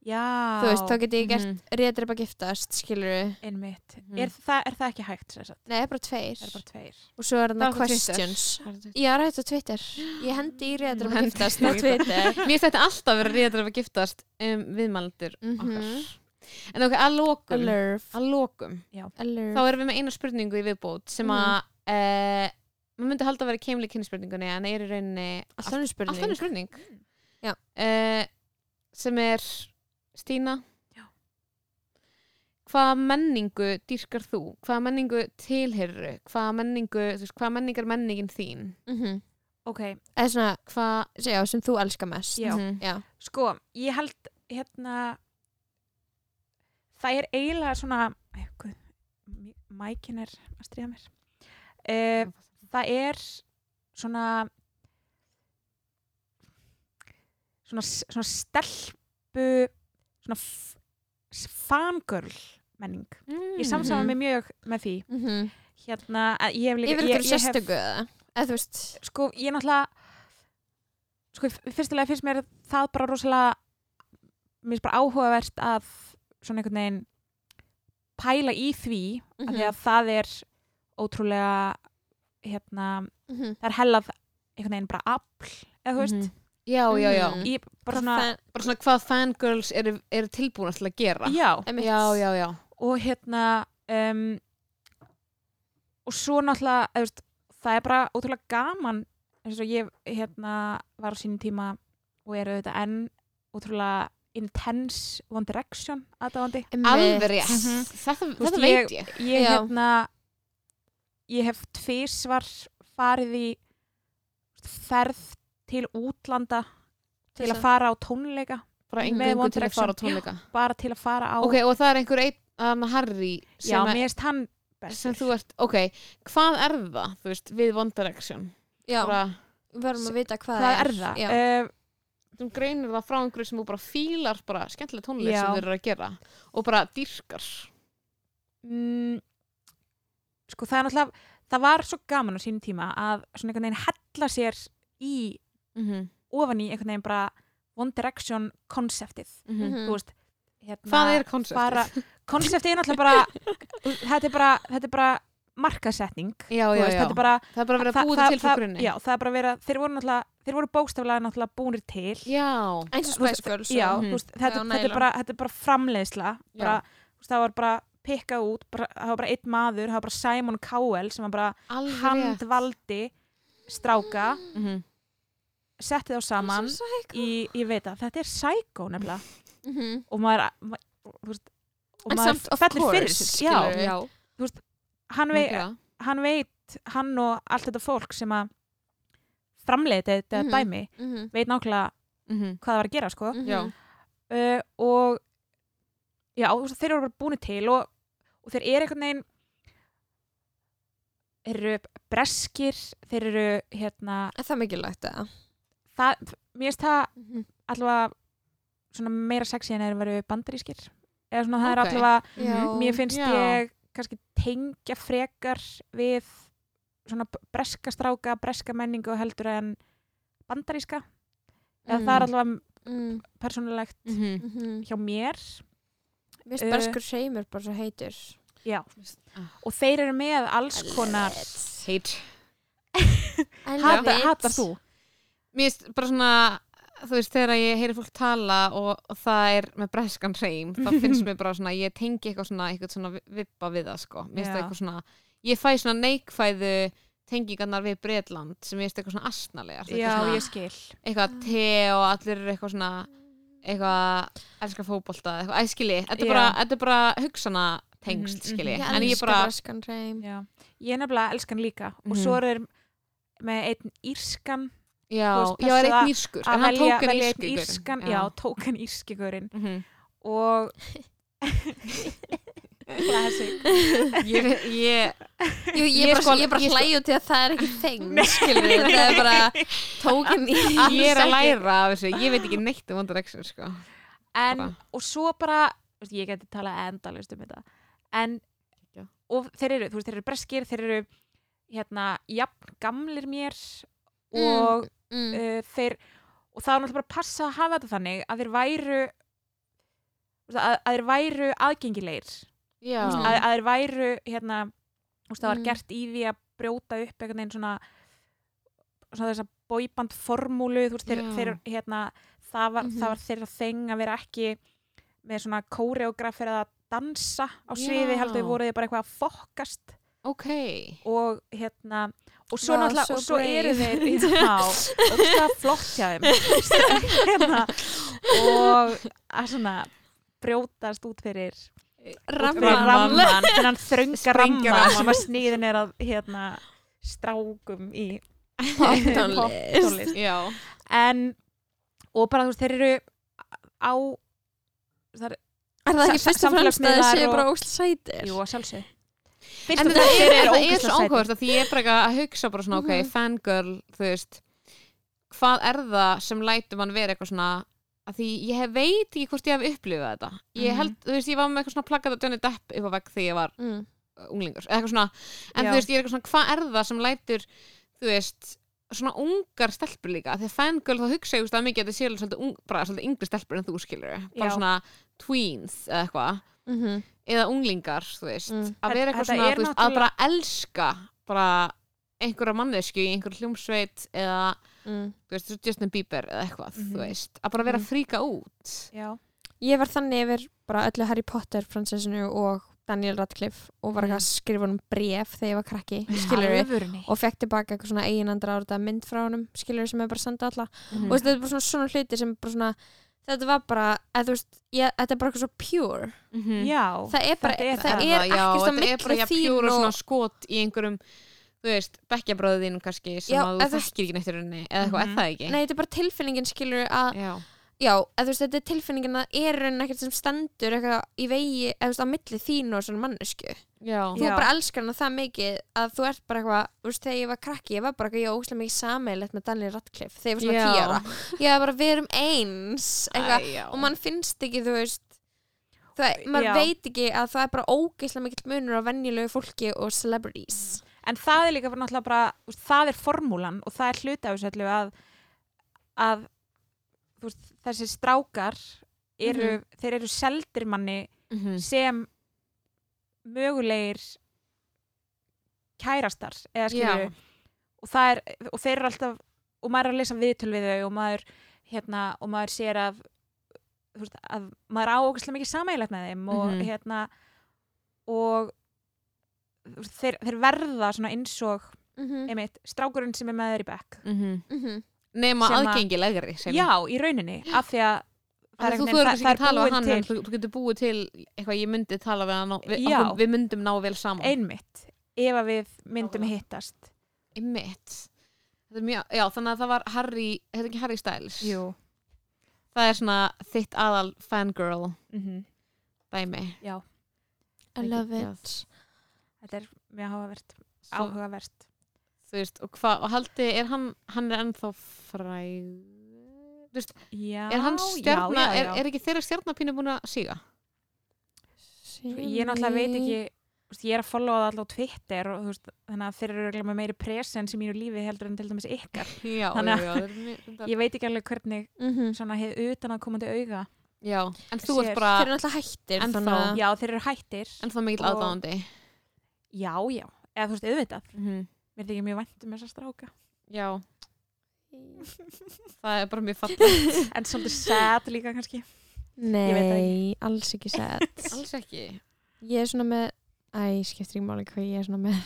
já. Þú veist, þá get ég gert Mhm. rétt reypa giftast Skilur við einmitt, Mhm. er, það, er það ekki hægt? Nei, það er bara tveir. Það er bara tveir. Og svo er Það questions. Það þetta. Ég er hægt á Twitter? Ég hendi í rétt reypa Hendi giftast. á. Twitter. Mér þetta alltaf vera ríðar að giftast um, viðmældur Mhm. okkar. En ok, að Alert að Alert þá erum við með eina spurningu í viðbót sem að mm. maður myndi halda að vera keimli kynspurningunni en er í rauninni Alltaf önnur spurning alltaf önnur spurning. Já. Eh, sem er Stína Já. hvaða menningu dýrkar þú? hvaða menningu tilhyrru? hvaða menningu, þú veist, hvaða menning er menningin þín? Mhm. ok, Eða svona, hvað já, sem þú elskar mest Já. Mhm. Já. sko, ég held hérna það er eiginlega svona mækin er að stríða mér uh, það er svona svona, svona stelpu svona fangirl menning mm. ég samsama mig mjög með því Mhm. hérna, að ég hef líka Yfir ykkur sérstöku eða? Eða þú veist sko, ég náttúrulega sko, fyrstulega finnst mér það bara rosalega mér finnst bara áhugavert að svona einhvern veginn pæla í því af því að það er ótrúlega hérna, Mhm. það er hellað einhvern veginn bara afl eða þú veist, Mhm. Já, já, já Mhm. ég bara svona fan- bara svona hvað fangirls eru, eru tilbúin til að gera já, einmitt. já, já, já og hérna um, og svo náttúrulega eða, veist, það er bara ótrúlega gaman eins og ég hérna var á sínum tíma og er auðvitað enn ótrúlega intense One Direction aðdáðandi Einmitt. alveg rétt, Mhm. þetta, Þú veist, þetta veit ég ég Já. hérna ég hef tvisvar farið í ferð til útlanda til Til að að- fara á tónleika bara Með engungu til að fara á tónleika. Bara til að fara á ok, og það er einhver einn um, Harry sem, já, er, mér erst hann bestur. sem þú ert, ok hvað er það, þú veist, við One Direction? Já, bara, verðum að vita hvað, hvað er það? Já. Uh, sem greinir það frá einhverju sem þú bara fílar bara skemmtilega tónlist Já. sem þeir eru að gera og bara dýrkar. Mm, sko það er náttúrulega það var svo gaman á sínum tíma að svona einhvern veginn hella sér í mm ofan í einhvern veginn bara One Direction konseptið Mhm. þú veist hérna, Hvað er konceptið? fara- konseptið er náttúrulega bara þetta er bara, þetta er bara markasetning Já, já, veist, já. þetta er bara Það er bara verið að þetta til frá grunni. já, það er bara verið að þeir voru náttúrulega þeir voru bóstaflega náttúrulega búnir til Já. eins og Spice Girls Mhm. þetta, er bara, þetta er bara framleiðsla bara, veist, það var bara pikkað út bara, það var bara einn maður, það var bara Simon Cowell sem var bara Alveg handvaldi stráka Mhm. Setti þá saman í, ég veit að þetta er psycho nefnilega Mhm. og maður, maður þú veist, og En maður fellur fyrir já. Já. hann, vei, hann veit hann og allt þetta fólk sem að framleiði þetta Mhm. dæmi Mhm. veit nákvæmlega Mhm. hvað það var að gera sko uh, og já, þú veist, þeir eru bara búin til og, og þeir eru einhvern veginn þeir eru breskir þeir eru hérna Er það mikilvægt eða? Það, mér finnst það Mhm. allavega svona meira sexy en þeir veru bandarískir eða svona það er Ok. allavega Já. mér finnst Já. ég kannski tengja frekar við svona breska stráka, breska menningu heldur en bandaríska eða það er Mm. allavega Mm. persónulegt Mhm. Mhm. hjá mér Mér finnst Uh, breskur hreimur bara svo heitur já. Ah. og þeir eru með alls konar Heit. Hata, hatar þú? Mér finnst bara svona þú veist, þegar ég heyri fólk tala og, og það er með breskan hreim þá finnst mér bara svona, ég tengi eitthvað svona eitthvað svona vi- vibba við það sko. Mér finnst það eitthvað svona, ég fæ svona neikfæðu tengingarnar við Bretland sem ég finnst eitthvað svona asnalegar. Þetta er já, ég skil. eitthvað te og allir eru eitthvað svona eitthvað, elska fótbolta eitthvað, æskili, þetta er bara, þetta er bara hugsana tengsl, Mhm, skili mhm. Ég en ég bara, breskan hreim. Ég er nefnilega elskan líka og Mhm. svo er með einn írskan já, veist, já, er írskur að en hann tók hann írskan já, tók hann írskigurinn Mhm. og classic. Ég, ég, ég, Ég bara, sko- ég bara sko- hlæju til að það er ekki þeng skilur við, það er bara tókin í ég er að læra af þessu, ég veit ekki neitt um One Direction sko. en, og svo bara veist, ég geti talað endalust um þetta. En og þeir eru, veist, þeir eru breskir þeir eru hérna, jafn gamlir mér og mm. Uh, þeir og það er náttúrulega bara að passa að hafa þetta þannig að þeir væru að, að þeir væru aðgengilegir Mhm. að, að þeir væru hérna, veist, það var Mm. gert í því að brjóta upp einhvern veginn svona, svona þess að bóiband formúlu, þeir, þeir hérna, það var, Mhm. það var þeirra þeng að vera ekki með svona kóreografir að dansa á sviði, heldur voru þið bara eitthvað að fokkast ok og hérna og svo náttúrulega, og svo eru þeir já, og það flott hjá þeim. Hérna, og að svona brjótast út fyrir Ramman. þennan þrönga ramman sem að sniðin er að hérna, strákum í Poptónlist. en og bara þú veist, þeir eru á það er, Er það ekki fyrst og fremst að það og- bara ósl sætir? jú, að sjálfsög en það er, það er svo áhugavert að því ég er bara að hugsa bara svona, ok, Mhm. fangirl þú veist, hvað er það sem lætur mann vera eitthvað svona að því ég hef, veit ekki hvort ég hef upplifað þetta ég Mhm. held, þú veist, ég var með eitthvað svona plakkat að Johnny Depp upp á vegg þegar ég var Mm. uh, unglingur, eitthvað svona en Já. þú veist, ég er eitthvað svona, hvað er það sem lætur þú veist, svona ungar stelpur líka, því að fangirl þá hugsa ég veist, að mikið að þetta sé svolítið, ung, bara svolítið yngri stelpur en þú skilur, bara Já. svona tweens eða eitthvað, Mhm. eða unglingar þú veist, Mm. að vera eitthvað svona þú veist, að náttúrulega- bara elska bara einhverja mannesku í einhverju hljómsveit eða, Mm. þú veist, Justin Bieber eða eitthvað, Mhm. þú veist, að bara vera Mhm. að fríka út já, Ég var þannig yfir bara öllu Harry Potter fransessinu og Daniel Radcliffe og var að skrifa honum bref þegar ég var krakki, alvörunni og fekk tilbaka eitthvað svona eiginandra árita mynd frá honum, skilur við sem er bara senda alla Mhm. og þetta er bara svona, svona hluti sem bara svona þetta var bara, eða þú veist ég, þetta er bara eitthvað svo pure Mhm. já, það er bara, Þetta er það það. er er bara milli jafn þín og svona skot í einhverjum þú veist, bekkjabröðu þínum kannski sem Já, að eða þú þekkir ekki neitt í rauninni eða eitthvað, Mhm. er það ekki? nei, þetta er bara tilfinningin skilur að, Já, eða þú veist, þetta er tilfinningin að er raunin ekkert sem stendur eitthvað í vegi, eða þú veist, á milli þín og svona mannesku. já, Þú Já. bara elskar hana það mikið að þú ert bara eitthvað, þú veist, þegar ég var krakki, ég var bara eitthvað, ég var óslega mikið sameilegt með Daniel Radcliffe þegar ég var svona ára. Ég var bara, við erum eins, eitthvað, Æ, og mann finnst ekki, þú veist, það, maður Já. veit ekki að það er bara ógeðslega mikill munur á venjulegu fólki og celebrities. en það er líka bara bara það er formúlan og það er hluti af þessu öllu að, að veist, þessi strákar eru, þeir eru seldir manni Mhm. sem mögulegir kærastar eða skilur Já. og það er, og þeir eru alltaf og maður er að lesa viðtöl við þau og maður hérna, og maður sér að þú veist, að maður á ógæslega mikið samægilegt með þeim og Mhm. hérna og þeir, þeir verða svona eins og Mm einmitt, strákurinn sem er með þeir í bekk Mhm. Nema aðgengilegri sem- já, í rauninni, af því að er þú það ekki að tala við hann en þú, þú getur búið til eitthvað ég myndi tala við hann og við, við myndum ná vel saman. Einmitt, ef að við myndum Nákvæmlega. hittast. Einmitt. Er mjög, já, þannig að það var Harry, þetta er ekki Harry Styles? Jú. það er svona þitt aðal fangirl Mm dæmi. Já, I love it. þetta er mjög áhugavert áhugavert þú veist, og hvað, og haldi er hann, hann er ennþá fræg þú veist, já, er hann stjarna, já, já, Er, já. er ekki þeirra stjarnapínu búin að síga? ég náttúrulega veit ekki þú veist, ég er að followa það alltaf á Twitter og þú veist, þannig að þeir eru örugglega með meiri presens í mínu lífi heldur en til dæmis ykkar já, Þannig að- já, þeir ég veit ekki alveg hvernig Mhm. svona hefur utan að komandi auga já, en þú ert Þeir bara eru náttúrulega hættir Ennþá. já, þeir eru hættir ennþá mikill Og- aðdáðandi já, já, eða þú veist, auðvitað mm mér þykir mjög vænt um þessa stráka. Já, það er bara mjög fallegt. En svolítið sad líka kannski. Nei, veit það alls ekki sett alls ekki. Ég er svona með Æ, skiptir ekki máli hvað ég er svona með.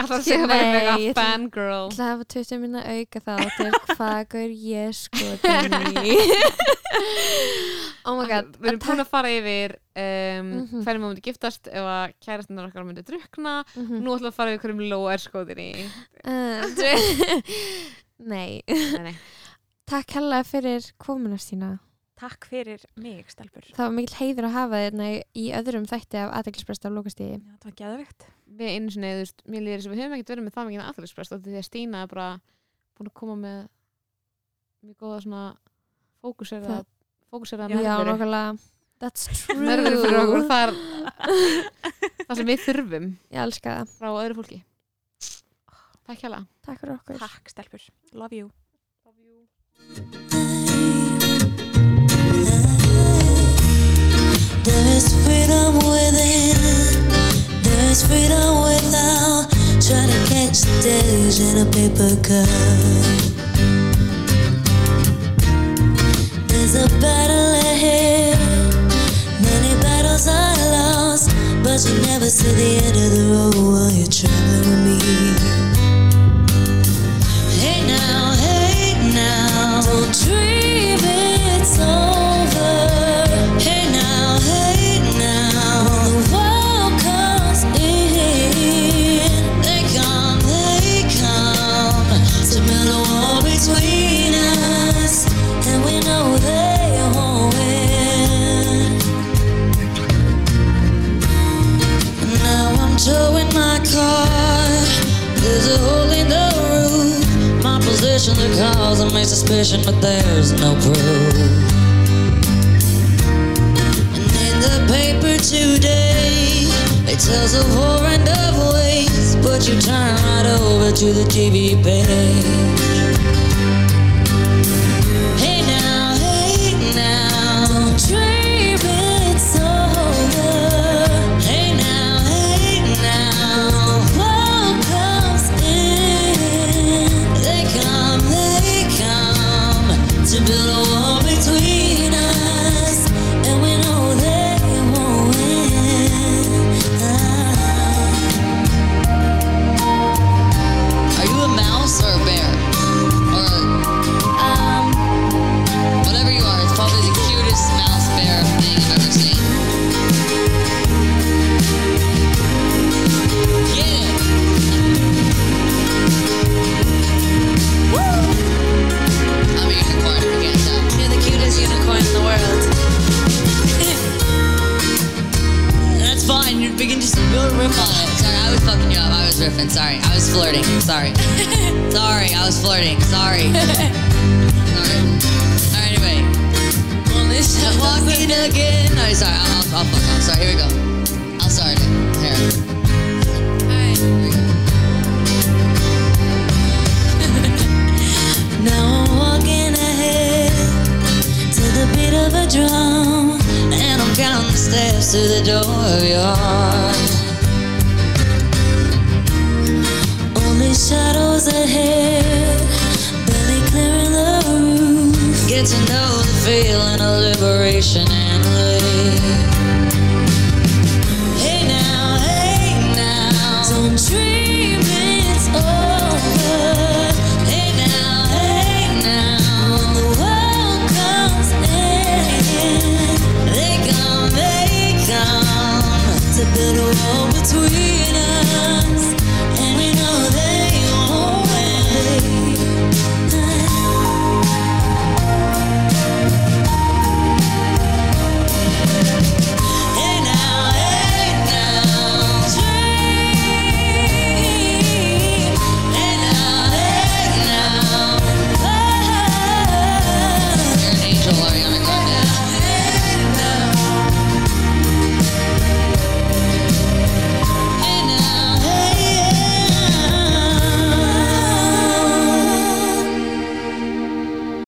Alltaf Skil- segja það Nei, mega ég ætla- fangirl. Ég ætla að 20 minna auka þá til hvað gaur ég sko Oh my god við erum búin að fara yfir um, Mhm. hvernig maður myndi giftast ef að kærastunar okkar myndi drukna Mhm. nú ætlum við að fara yfir hverjum lóa er skoðin í. Uh, dr- Nei. Nei, nei. Takk hella fyrir komuna Stína. Takk fyrir mig, stelpur. Það var mikill heiður að hafa þérna í öðrum þætti af aðeinsprest af lokastíði Já, það var geðvegt við einu sinni, þú veist, mér líður þess að við höfum ekkert verið með það mikið aðhverjusprest og því að Stína er bara búin að koma með mjög góða svona fókusera Það- fókusera Já, nokkulega That's true nærveru fyrir okkur það er það sem við þurfum. Ég elska það. Frá öðru fólki. Takk hjá Takk fyrir okkur. Takk, stelpur, love you. There's freedom within, there's freedom without. Trying to catch days in a paper cup. There's a battle ahead, many battles are lost, but you never see the end of the road while you're traveling with me. Hey now, hey now, don't dream it's over. Car. There's a hole in the roof. My position the cause of my suspicion, but there's no proof. And in the paper today, it tells of and of waste. But you turn right over to the TV page.